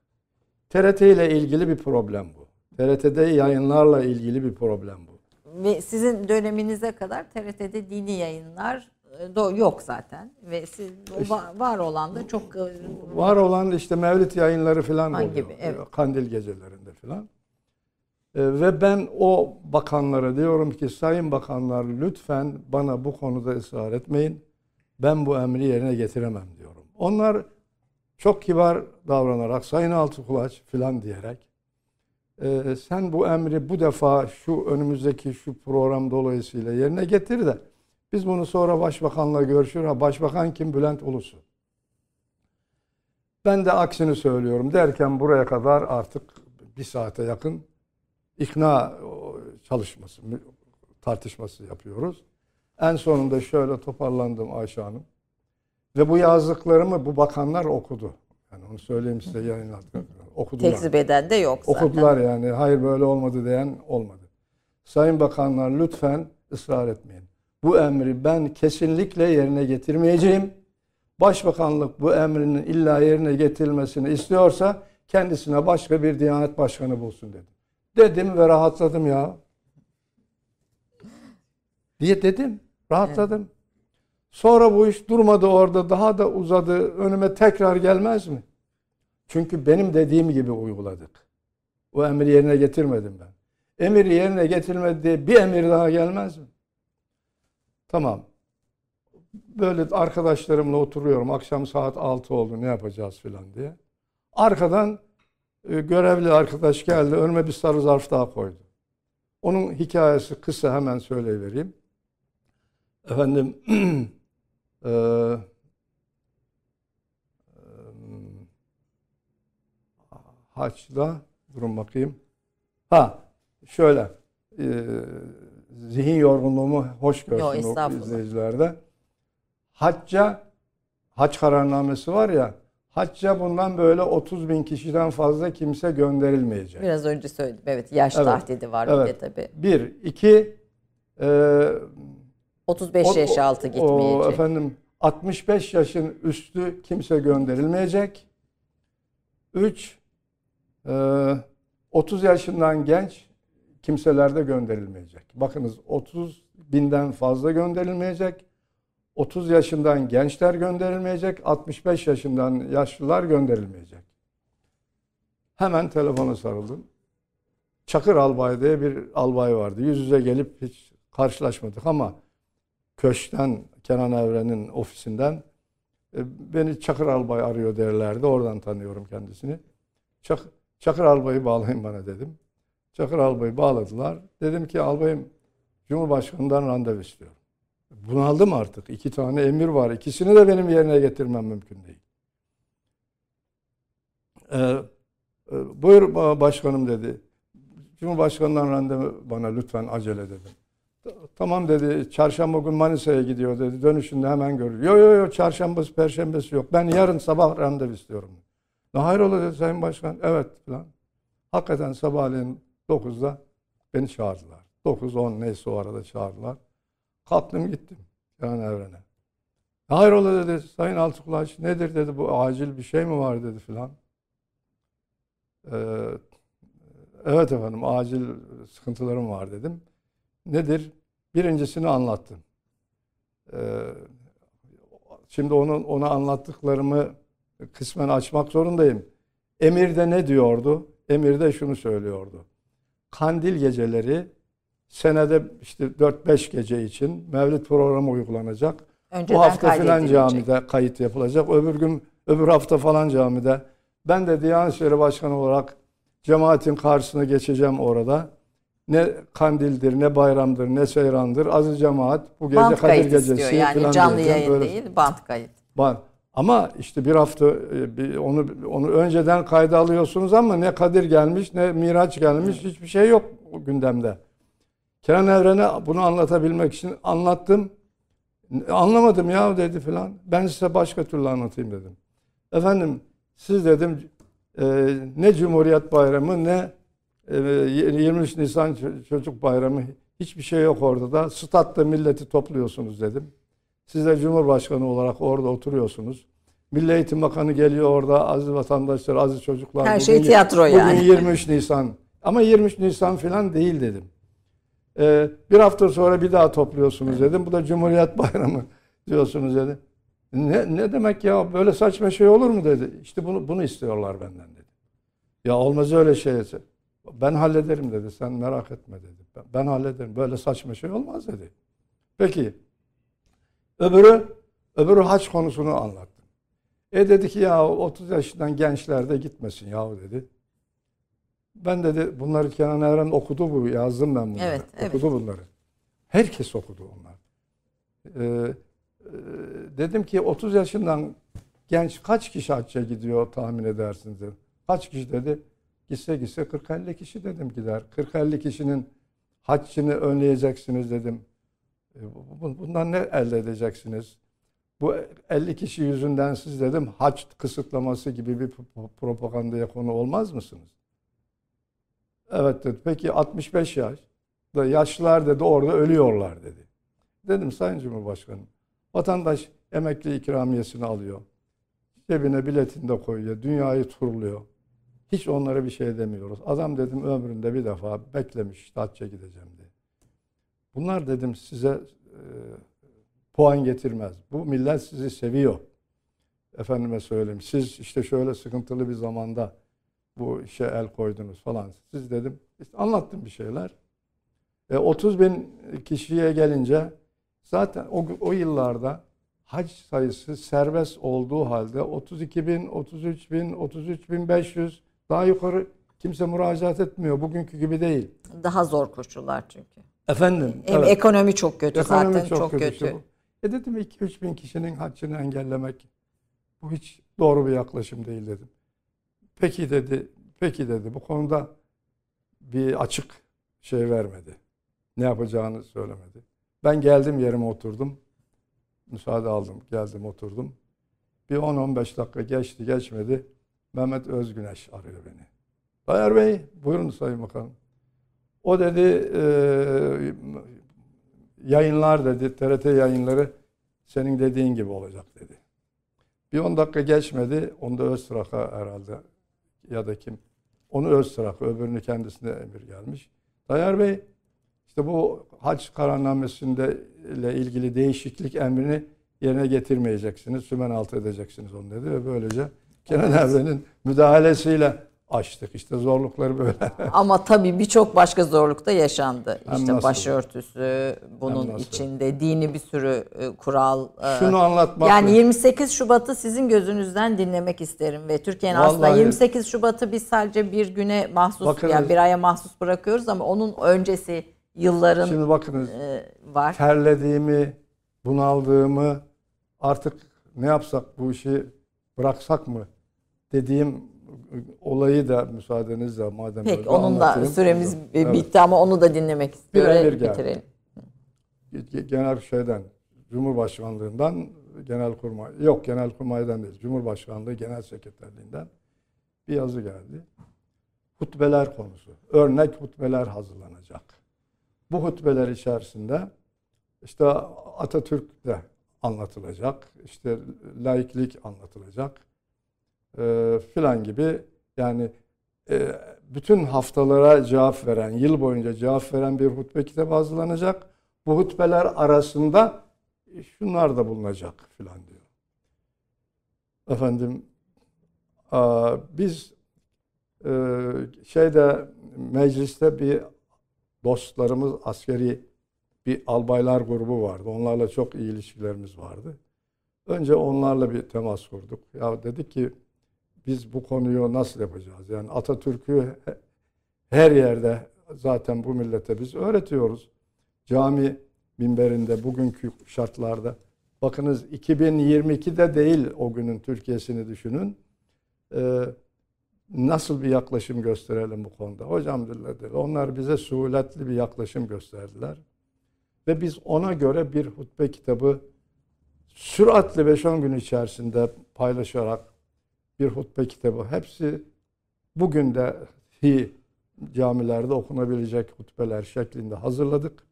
S3: TRT ile ilgili bir problem bu. TRT'de yayınlarla ilgili bir problem bu.
S1: Ve sizin döneminize kadar TRT'de dini yayınlar yok zaten. Ve siz var olan da çok e,
S3: Var olan işte Mevlid yayınları falan oluyor.
S1: gibi, evet.
S3: Kandil gecelerinde falan. Ee, ve ben o bakanlara diyorum ki sayın bakanlar lütfen bana bu konuda ısrar etmeyin. Ben bu emri yerine getiremem diyorum. Onlar çok kibar davranarak sayın Altıkulaç falan diyerek "Ee, sen bu emri bu defa şu önümüzdeki şu program dolayısıyla yerine getir de biz bunu sonra başbakanla görüşür. Ha başbakan kim? Bülent Ulusu. Ben de aksini söylüyorum derken buraya kadar artık bir saate yakın ikna o, çalışması, tartışması yapıyoruz. En sonunda şöyle toparlandım Ayşe Hanım. Ve bu yazdıklarımı bu bakanlar okudu. Yani onu söyleyeyim size yayınladık. Okudular.
S1: tekzip eden de yok zaten.
S3: Okudular yani. Hayır böyle olmadı diyen olmadı. Sayın bakanlar lütfen ısrar etmeyin. Bu emri ben kesinlikle yerine getirmeyeceğim. Başbakanlık bu emrinin illa yerine getirilmesini istiyorsa kendisine başka bir Diyanet Başkanı bulsun dedi. Dedim ve rahatladım ya. Diye dedim. Rahatladım. Sonra bu iş durmadı orada daha da uzadı. Önüme tekrar gelmez mi? Çünkü benim dediğim gibi uyguladık. O emri yerine getirmedim ben. Emiri yerine getirmedi diye bir emir daha gelmez mi? Tamam. Böyle arkadaşlarımla oturuyorum. Akşam saat 6 oldu ne yapacağız filan diye. Arkadan e, görevli arkadaş geldi. Önüme bir sarı zarf daha koydu. Onun hikayesi kısa hemen söyleyivereyim. Efendim eee Haç'ta durun bakayım. Ha şöyle e, zihin yorgunluğumu hoş
S1: Yo,
S3: görsün o
S1: estağfurullah.
S3: izleyicilerde. Hacca hac kararnamesi var ya hacca bundan böyle 30 bin kişiden fazla kimse gönderilmeyecek.
S1: Biraz önce söyledim. Evet yaş
S3: Evet,
S1: tahdidi var bir
S3: evet.
S1: de tabii.
S3: Bir. iki e,
S1: 35
S3: o-
S1: yaş
S3: o-
S1: altı
S3: o
S1: gitmeyecek.
S3: efendim 65 yaşın üstü kimse gönderilmeyecek. 3 30 yaşından genç kimseler de gönderilmeyecek. Bakınız 30 binden fazla gönderilmeyecek. 30 yaşından gençler gönderilmeyecek. 65 yaşından yaşlılar gönderilmeyecek. Hemen telefona sarıldım. Çakır Albay diye bir albay vardı. Yüz yüze gelip hiç karşılaşmadık ama köşkten Kenan Evren'in ofisinden e, beni Çakır Albay arıyor derlerdi. Oradan tanıyorum kendisini. Çak, Çakır Albay'ı bağlayın bana dedim. Çakır Albay'ı bağladılar. Dedim ki albayım Cumhurbaşkanı'ndan randevu istiyorum. Bunaldım artık. İki tane emir var. İkisini de benim yerine getirmem mümkün değil. Ee, e, buyur ba- başkanım dedi. Cumhurbaşkanından randevu bana lütfen acele dedim. Tamam dedi. Çarşamba gün Manisa'ya gidiyor dedi. Dönüşünde hemen görür. Yok yok yok çarşambası perşembesi yok. Ben yarın sabah randevu istiyorum. Hayrola dedi Sayın Başkan. Evet falan. Hakikaten sabahleyin 9'da beni çağırdılar. 9-10 neyse o arada çağırdılar. Kalktım gittim Kenan Evren'e. Ne hayrola dedi Sayın Altıkulaş nedir dedi bu acil bir şey mi var dedi filan. Ee, evet efendim acil sıkıntılarım var dedim. Nedir? Birincisini anlattım. Ee, şimdi onun ona anlattıklarımı kısmen açmak zorundayım. Emir'de ne diyordu? Emir'de şunu söylüyordu. Kandil geceleri senede işte 4-5 gece için Mevlid programı uygulanacak.
S1: Önceden
S3: Bu hafta filan camide kayıt yapılacak. Öbür gün, öbür hafta falan camide. Ben de Diyanet İşleri Başkanı olarak cemaatin karşısına geçeceğim orada. Ne kandildir, ne bayramdır, ne seyrandır. Azı cemaat bu gece
S1: Band
S3: Kadir Gecesi
S1: istiyor yani canlı yayın
S3: Böyle-
S1: değil band kayıt.
S3: Var. Ama işte bir hafta e, onu onu önceden kayda alıyorsunuz ama ne Kadir gelmiş ne Miraç gelmiş hiçbir şey yok gündemde. Kenan Evren'e bunu anlatabilmek için anlattım. Anlamadım ya dedi filan. Ben size başka türlü anlatayım dedim. Efendim siz dedim e, ne Cumhuriyet Bayramı ne e, 23 Nisan Çocuk Bayramı hiçbir şey yok orada da. Statta milleti topluyorsunuz dedim. Siz de Cumhurbaşkanı olarak orada oturuyorsunuz. Milli Eğitim Bakanı geliyor orada aziz vatandaşlar, aziz çocuklar.
S1: Her şey
S3: Bugün-
S1: tiyatro
S3: bugün
S1: yani.
S3: 23 Nisan. Ama 23 Nisan falan değil dedim. Ee, bir hafta sonra bir daha topluyorsunuz dedim. Bu da Cumhuriyet Bayramı diyorsunuz dedi. Ne, ne demek ya böyle saçma şey olur mu dedi. İşte bunu bunu istiyorlar benden dedi. Ya olmaz öyle şey. Ben hallederim dedi. Sen merak etme dedi. Ben, ben hallederim. Böyle saçma şey olmaz dedi. Peki. Öbürü öbürü haç konusunu anlattım. E dedi ki ya 30 yaşından gençler de gitmesin yahu dedi. Ben dedi bunları Kenan Evren okudu bu yazdım ben bunları.
S1: Evet, evet.
S3: Okudu bunları. Herkes okudu onlar. Ee, e, dedim ki 30 yaşından genç kaç kişi hacca gidiyor tahmin edersiniz dedim. Kaç kişi dedi? Gitse gitse 40-50 kişi dedim gider. 40-50 kişinin haccını önleyeceksiniz dedim. E, bu- bu- Bundan ne elde edeceksiniz? Bu 50 kişi yüzünden siz dedim hac kısıtlaması gibi bir pro- propagandaya konu olmaz mısınız? Evet dedi. Peki 65 yaş. Da yaşlılar dedi orada ölüyorlar dedi. Dedim Sayın Cumhurbaşkanım vatandaş emekli ikramiyesini alıyor. Cebine biletini de koyuyor. Dünyayı turluyor. Hiç onlara bir şey demiyoruz. Adam dedim ömründe bir defa beklemiş hacca gideceğim diye. Bunlar dedim size e, puan getirmez. Bu millet sizi seviyor. Efendime söyleyeyim. Siz işte şöyle sıkıntılı bir zamanda bu işe el koydunuz falan. Siz dedim işte anlattım bir şeyler. E, 30 bin kişiye gelince zaten o, o yıllarda hac sayısı serbest olduğu halde 32 bin, 33 bin, 33 bin 500 daha yukarı kimse müracaat etmiyor. Bugünkü gibi değil.
S1: Daha zor koşullar çünkü.
S3: Efendim.
S1: Hem
S3: evet.
S1: ekonomi çok kötü
S3: Ekonomi
S1: zaten çok, kötü.
S3: işte bu. E dedim 2-3 bin kişinin haccını engellemek bu hiç doğru bir yaklaşım değil dedim. Peki dedi, peki dedi bu konuda bir açık şey vermedi. Ne yapacağını söylemedi. Ben geldim yerime oturdum. Müsaade aldım, geldim oturdum. Bir 10-15 dakika geçti geçmedi. Mehmet Özgüneş arıyor beni. Bayar Bey, buyurun Sayın Bakanım. O dedi e, yayınlar dedi, TRT yayınları senin dediğin gibi olacak dedi. Bir 10 dakika geçmedi, onda Öztrak'a herhalde ya da kim, onu Öztrak, öbürünü kendisine emir gelmiş. Dayar Bey, işte bu hac kararnamesinde ile ilgili değişiklik emrini yerine getirmeyeceksiniz, sümen altı edeceksiniz onu dedi ve böylece Kenan Evren'in müdahalesiyle açtık. İşte zorlukları böyle.
S1: Ama tabii birçok başka zorluk da yaşandı.
S3: Hem
S1: işte
S3: nasıl?
S1: başörtüsü, bunun
S3: Hem nasıl?
S1: içinde dini bir sürü e, kural. e,
S3: Şunu anlatmak
S1: Yani
S3: mı?
S1: 28 Şubat'ı sizin gözünüzden dinlemek isterim ve Türkiye'nin aslında
S3: Vallahi-
S1: 28 Şubat'ı biz sadece bir güne mahsus
S3: Bakınız-
S1: yani bir aya mahsus bırakıyoruz ama onun öncesi yılların
S3: Şimdi bakınız
S1: e, var.
S3: terlediğimi, bunaldığımı artık ne yapsak bu işi bıraksak mı dediğim olayı da müsaadenizle madem
S1: Peki
S3: öyle
S1: onun da süremiz
S3: Evet.
S1: bitti ama onu da dinlemek istiyorum.
S3: Birebir
S1: ve
S3: geldi.
S1: bitirelim.
S3: genel şeyden Cumhurbaşkanlığından genel kurmay yok genel kurmaydan değil Cumhurbaşkanlığı genel sekreterliğinden bir yazı geldi. Hutbeler konusu. Örnek hutbeler hazırlanacak. Bu hutbeler içerisinde işte Atatürk de anlatılacak. işte laiklik anlatılacak. E, filan gibi yani e, bütün haftalara cevap veren, yıl boyunca cevap veren bir hutbe kitabı hazırlanacak. Bu hutbeler arasında şunlar da bulunacak filan diyor. Efendim aa, biz e, şeyde mecliste bir dostlarımız askeri bir albaylar grubu vardı. Onlarla çok iyi ilişkilerimiz vardı. Önce onlarla bir temas kurduk. Ya dedik ki biz bu konuyu nasıl yapacağız? Yani Atatürk'ü he- her yerde zaten bu millete biz öğretiyoruz. Cami minberinde bugünkü şartlarda bakınız 2022'de değil o günün Türkiye'sini düşünün. Ee, nasıl bir yaklaşım gösterelim bu konuda? Hocam dediler. Onlar bize suhuletli bir yaklaşım gösterdiler. Ve biz ona göre bir hutbe kitabı süratli 5-10 gün içerisinde paylaşarak bir hutbe kitabı. Hepsi bugün de hi camilerde okunabilecek hutbeler şeklinde hazırladık.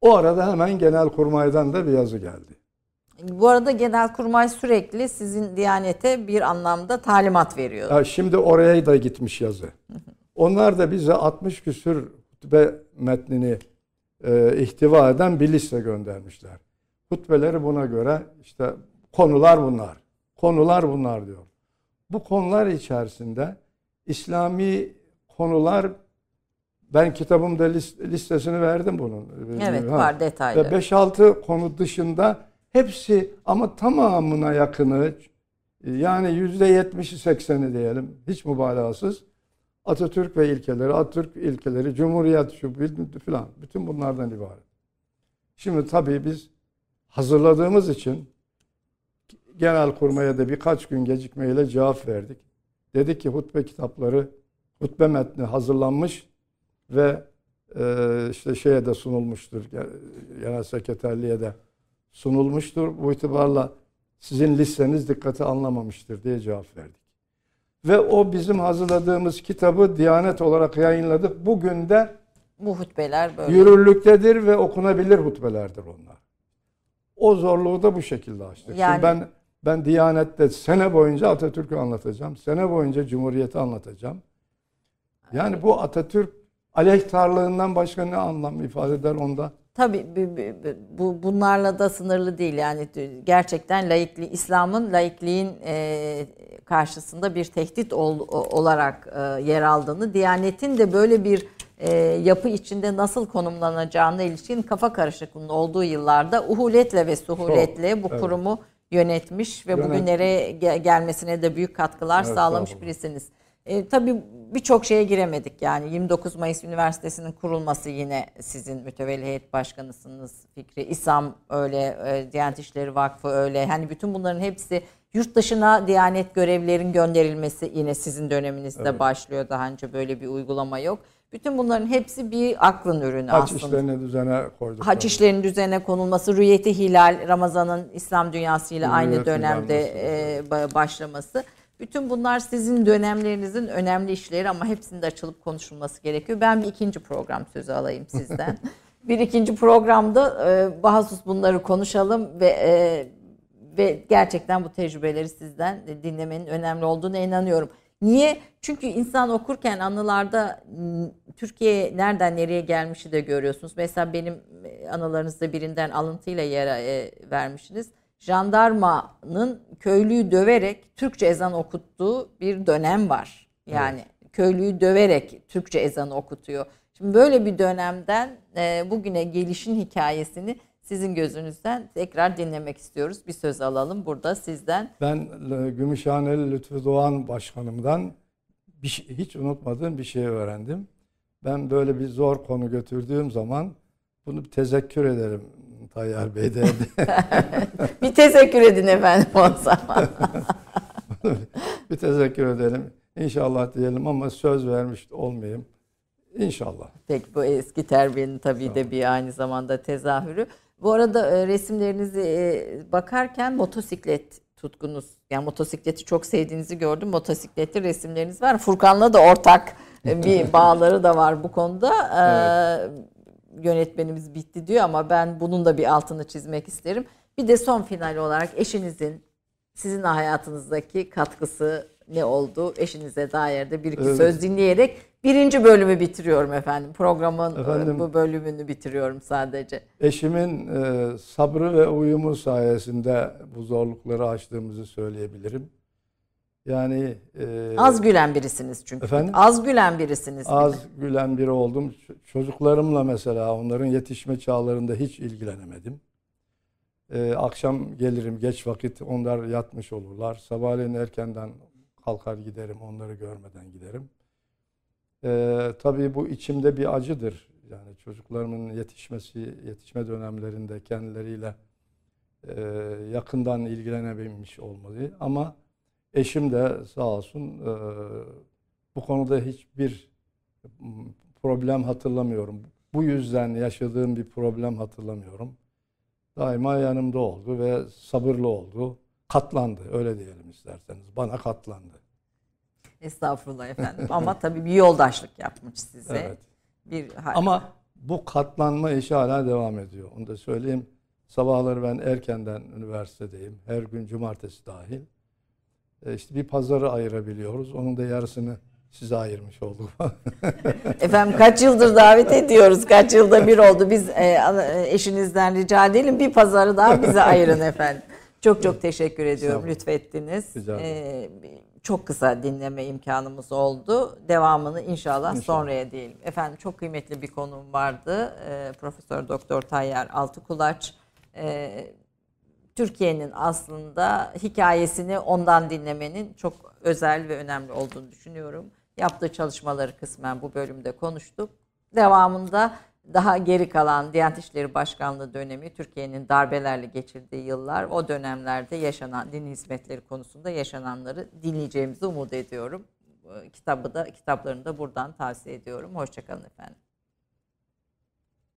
S3: O arada hemen genel kurmaydan da bir yazı geldi.
S1: Bu arada Genelkurmay sürekli sizin Diyanet'e bir anlamda talimat veriyor.
S3: Ya şimdi oraya da gitmiş yazı. Onlar da bize 60 küsür hutbe metnini e, ihtiva eden bir liste göndermişler. Hutbeleri buna göre işte konular bunlar. Konular bunlar diyor. Bu konular içerisinde İslami konular ben kitabımda lis- listesini verdim bunun.
S1: Evet
S3: Ha.
S1: var
S3: Ve
S1: detaylı.
S3: 5-6 konu dışında hepsi ama tamamına yakını yani %70'i 80'i diyelim hiç mübalağasız Atatürk ve ilkeleri, Atatürk ilkeleri, Cumhuriyet şu filan bütün bunlardan ibaret. Şimdi tabii biz hazırladığımız için genel kurmaya da birkaç gün gecikmeyle cevap verdik. Dedi ki hutbe kitapları, hutbe metni hazırlanmış ve e, işte şeye de sunulmuştur. ge- Genel sekreterliğe de sunulmuştur. Bu itibarla sizin listeniz dikkate alınamamıştır diye cevap verdik. Ve o bizim hazırladığımız kitabı Diyanet olarak yayınladık. Bugün de
S1: Bu hutbeler böyle.
S3: yürürlüktedir ve okunabilir hutbelerdir onlar. O zorluğu da bu şekilde açtık. Şimdi
S1: Yani-
S3: ben ben Diyanet'te sene boyunca Atatürk'ü anlatacağım. Sene boyunca Cumhuriyet'i anlatacağım. Yani bu Atatürk aleyhtarlığından başka ne anlam ifade eder onda?
S1: Tabii bu- bu- bu bunlarla da sınırlı değil yani gerçekten laikli İslam'ın laikliğin e, karşısında bir tehdit ol- olarak e, yer aldığını, Diyanet'in de böyle bir e, yapı içinde nasıl konumlanacağına ilişkin kafa karışıklığının olduğu yıllarda uhuletle ve suhuletle bu
S3: evet.
S1: kurumu yönetmiş ve
S3: Yönet-
S1: bugünlere ge- gelmesine de büyük katkılar
S3: Evet,
S1: sağlamış birisiniz. E, tabii birçok şeye giremedik yani 29 Mayıs Üniversitesi'nin kurulması yine sizin mütevelli heyet başkanısınız Fikri. İSAM öyle, e, Diyanet İşleri Vakfı öyle. Hani bütün bunların hepsi yurt dışına Diyanet görevlerin gönderilmesi yine sizin döneminizde başlıyor. Daha önce böyle bir uygulama yok. Bütün bunların hepsi bir aklın ürünü
S3: Haç
S1: aslında.
S3: işlerini düzene koyduk.
S1: Haç işlerinin düzenine konulması, Rüyeti Hilal, Ramazan'ın İslam dünyasıyla aynı
S3: Rüyeti
S1: dönemde e, ba- başlaması. Bütün bunlar sizin dönemlerinizin önemli işleri ama hepsinin de açılıp konuşulması gerekiyor. Ben bir ikinci program sözü alayım sizden. bir ikinci programda e, bunları konuşalım ve e, ve gerçekten bu tecrübeleri sizden dinlemenin önemli olduğuna inanıyorum. Niye? Çünkü insan okurken anılarda Türkiye nereden nereye gelmişi de görüyorsunuz. Mesela benim e, anılarınızda birinden alıntıyla yer e, vermişsiniz. Jandarmanın köylüyü döverek Türkçe ezan okuttuğu bir dönem var. Yani köylüyü döverek Türkçe ezanı okutuyor. Şimdi böyle bir dönemden e, bugüne gelişin hikayesini sizin gözünüzden tekrar dinlemek istiyoruz. Bir söz alalım burada sizden.
S3: Ben e, Gümüşhaneli Lütfü Doğan Başkanım'dan bir şey- hiç unutmadığım bir şey öğrendim. Ben böyle bir zor konu götürdüğüm zaman bunu bir tezekkür ederim Tayyar Bey derdi.
S1: Bir teşekkür edin efendim o zaman.
S3: bir tezekkür edelim. İnşallah diyelim ama söz vermiş olmayayım. İnşallah.
S1: Peki bu eski terbiyenin tabii de bir aynı zamanda tezahürü. Bu arada e, resimlerinizi e, bakarken motosiklet tutkunuz, yani motosikleti çok sevdiğinizi gördüm. Motosikletli resimleriniz var. Furkan'la da ortak e, bir bağları da var bu konuda. Ee, Yönetmenimiz bitti diyor ama ben bunun da bir altını çizmek isterim. Bir de son final olarak eşinizin sizin hayatınızdaki katkısı ne oldu? Eşinize dair de bir iki
S3: Evet.
S1: söz dinleyerek birinci bölümü bitiriyorum efendim. Programın e,
S3: Efendim-
S1: bu bölümünü bitiriyorum sadece.
S3: Eşimin e, sabrı ve uyumu sayesinde bu zorlukları aştığımızı söyleyebilirim. Yani e,
S1: Az gülen birisiniz çünkü.
S3: Efendim?
S1: Az gülen birisiniz.
S3: az gülen biri oldum. Çocuklarımla mesela onların yetişme çağlarında hiç ilgilenemedim. Ee, akşam gelirim geç vakit onlar yatmış olurlar. Sabahleyin erkenden kalkar giderim onları görmeden giderim. Ee, tabii bu içimde bir acıdır. Yani çocuklarımın yetişmesi, yetişme dönemlerinde kendileriyle e, yakından ilgilenebilmiş olmalı. Ama eşim de sağ olsun e, bu konuda hiçbir problem hatırlamıyorum. Bu yüzden yaşadığım bir problem hatırlamıyorum. Daima yanımda oldu ve sabırlı oldu. Katlandı öyle diyelim isterseniz. Bana katlandı.
S1: Estağfurullah efendim. Ama tabii bir yoldaşlık yapmış size.
S3: Evet.
S1: Bir
S3: Ama bu katlanma işi hala devam ediyor. Onu da söyleyeyim. Sabahları ben erkenden üniversitedeyim. Her gün cumartesi dahil. E işte bir pazarı ayırabiliyoruz. Onun da yarısını size ayırmış olduk.
S1: Efendim kaç yıldır davet ediyoruz. Kaç yılda bir oldu. Biz e, e, eşinizden rica edelim bir pazarı daha bize ayırın efendim. Çok çok teşekkür ediyorum. Lütfettiniz.
S3: Rica
S1: E, çok kısa dinleme imkanımız oldu. Devamını inşallah,
S3: İnşallah.
S1: sonraya diyelim. Efendim çok kıymetli bir konuğum vardı. E, Profesör Doktor Tayyar Altıkulaç. E, Türkiye'nin aslında hikayesini ondan dinlemenin çok özel ve önemli olduğunu düşünüyorum. Yaptığı çalışmaları kısmen bu bölümde konuştuk. Devamında daha geri kalan Diyanet İşleri Başkanlığı dönemi, Türkiye'nin darbelerle geçirdiği yıllar, o dönemlerde yaşanan din hizmetleri konusunda yaşananları dinleyeceğimizi umut ediyorum. Bu Kitabı da kitaplarını da buradan tavsiye ediyorum. Hoşçakalın efendim.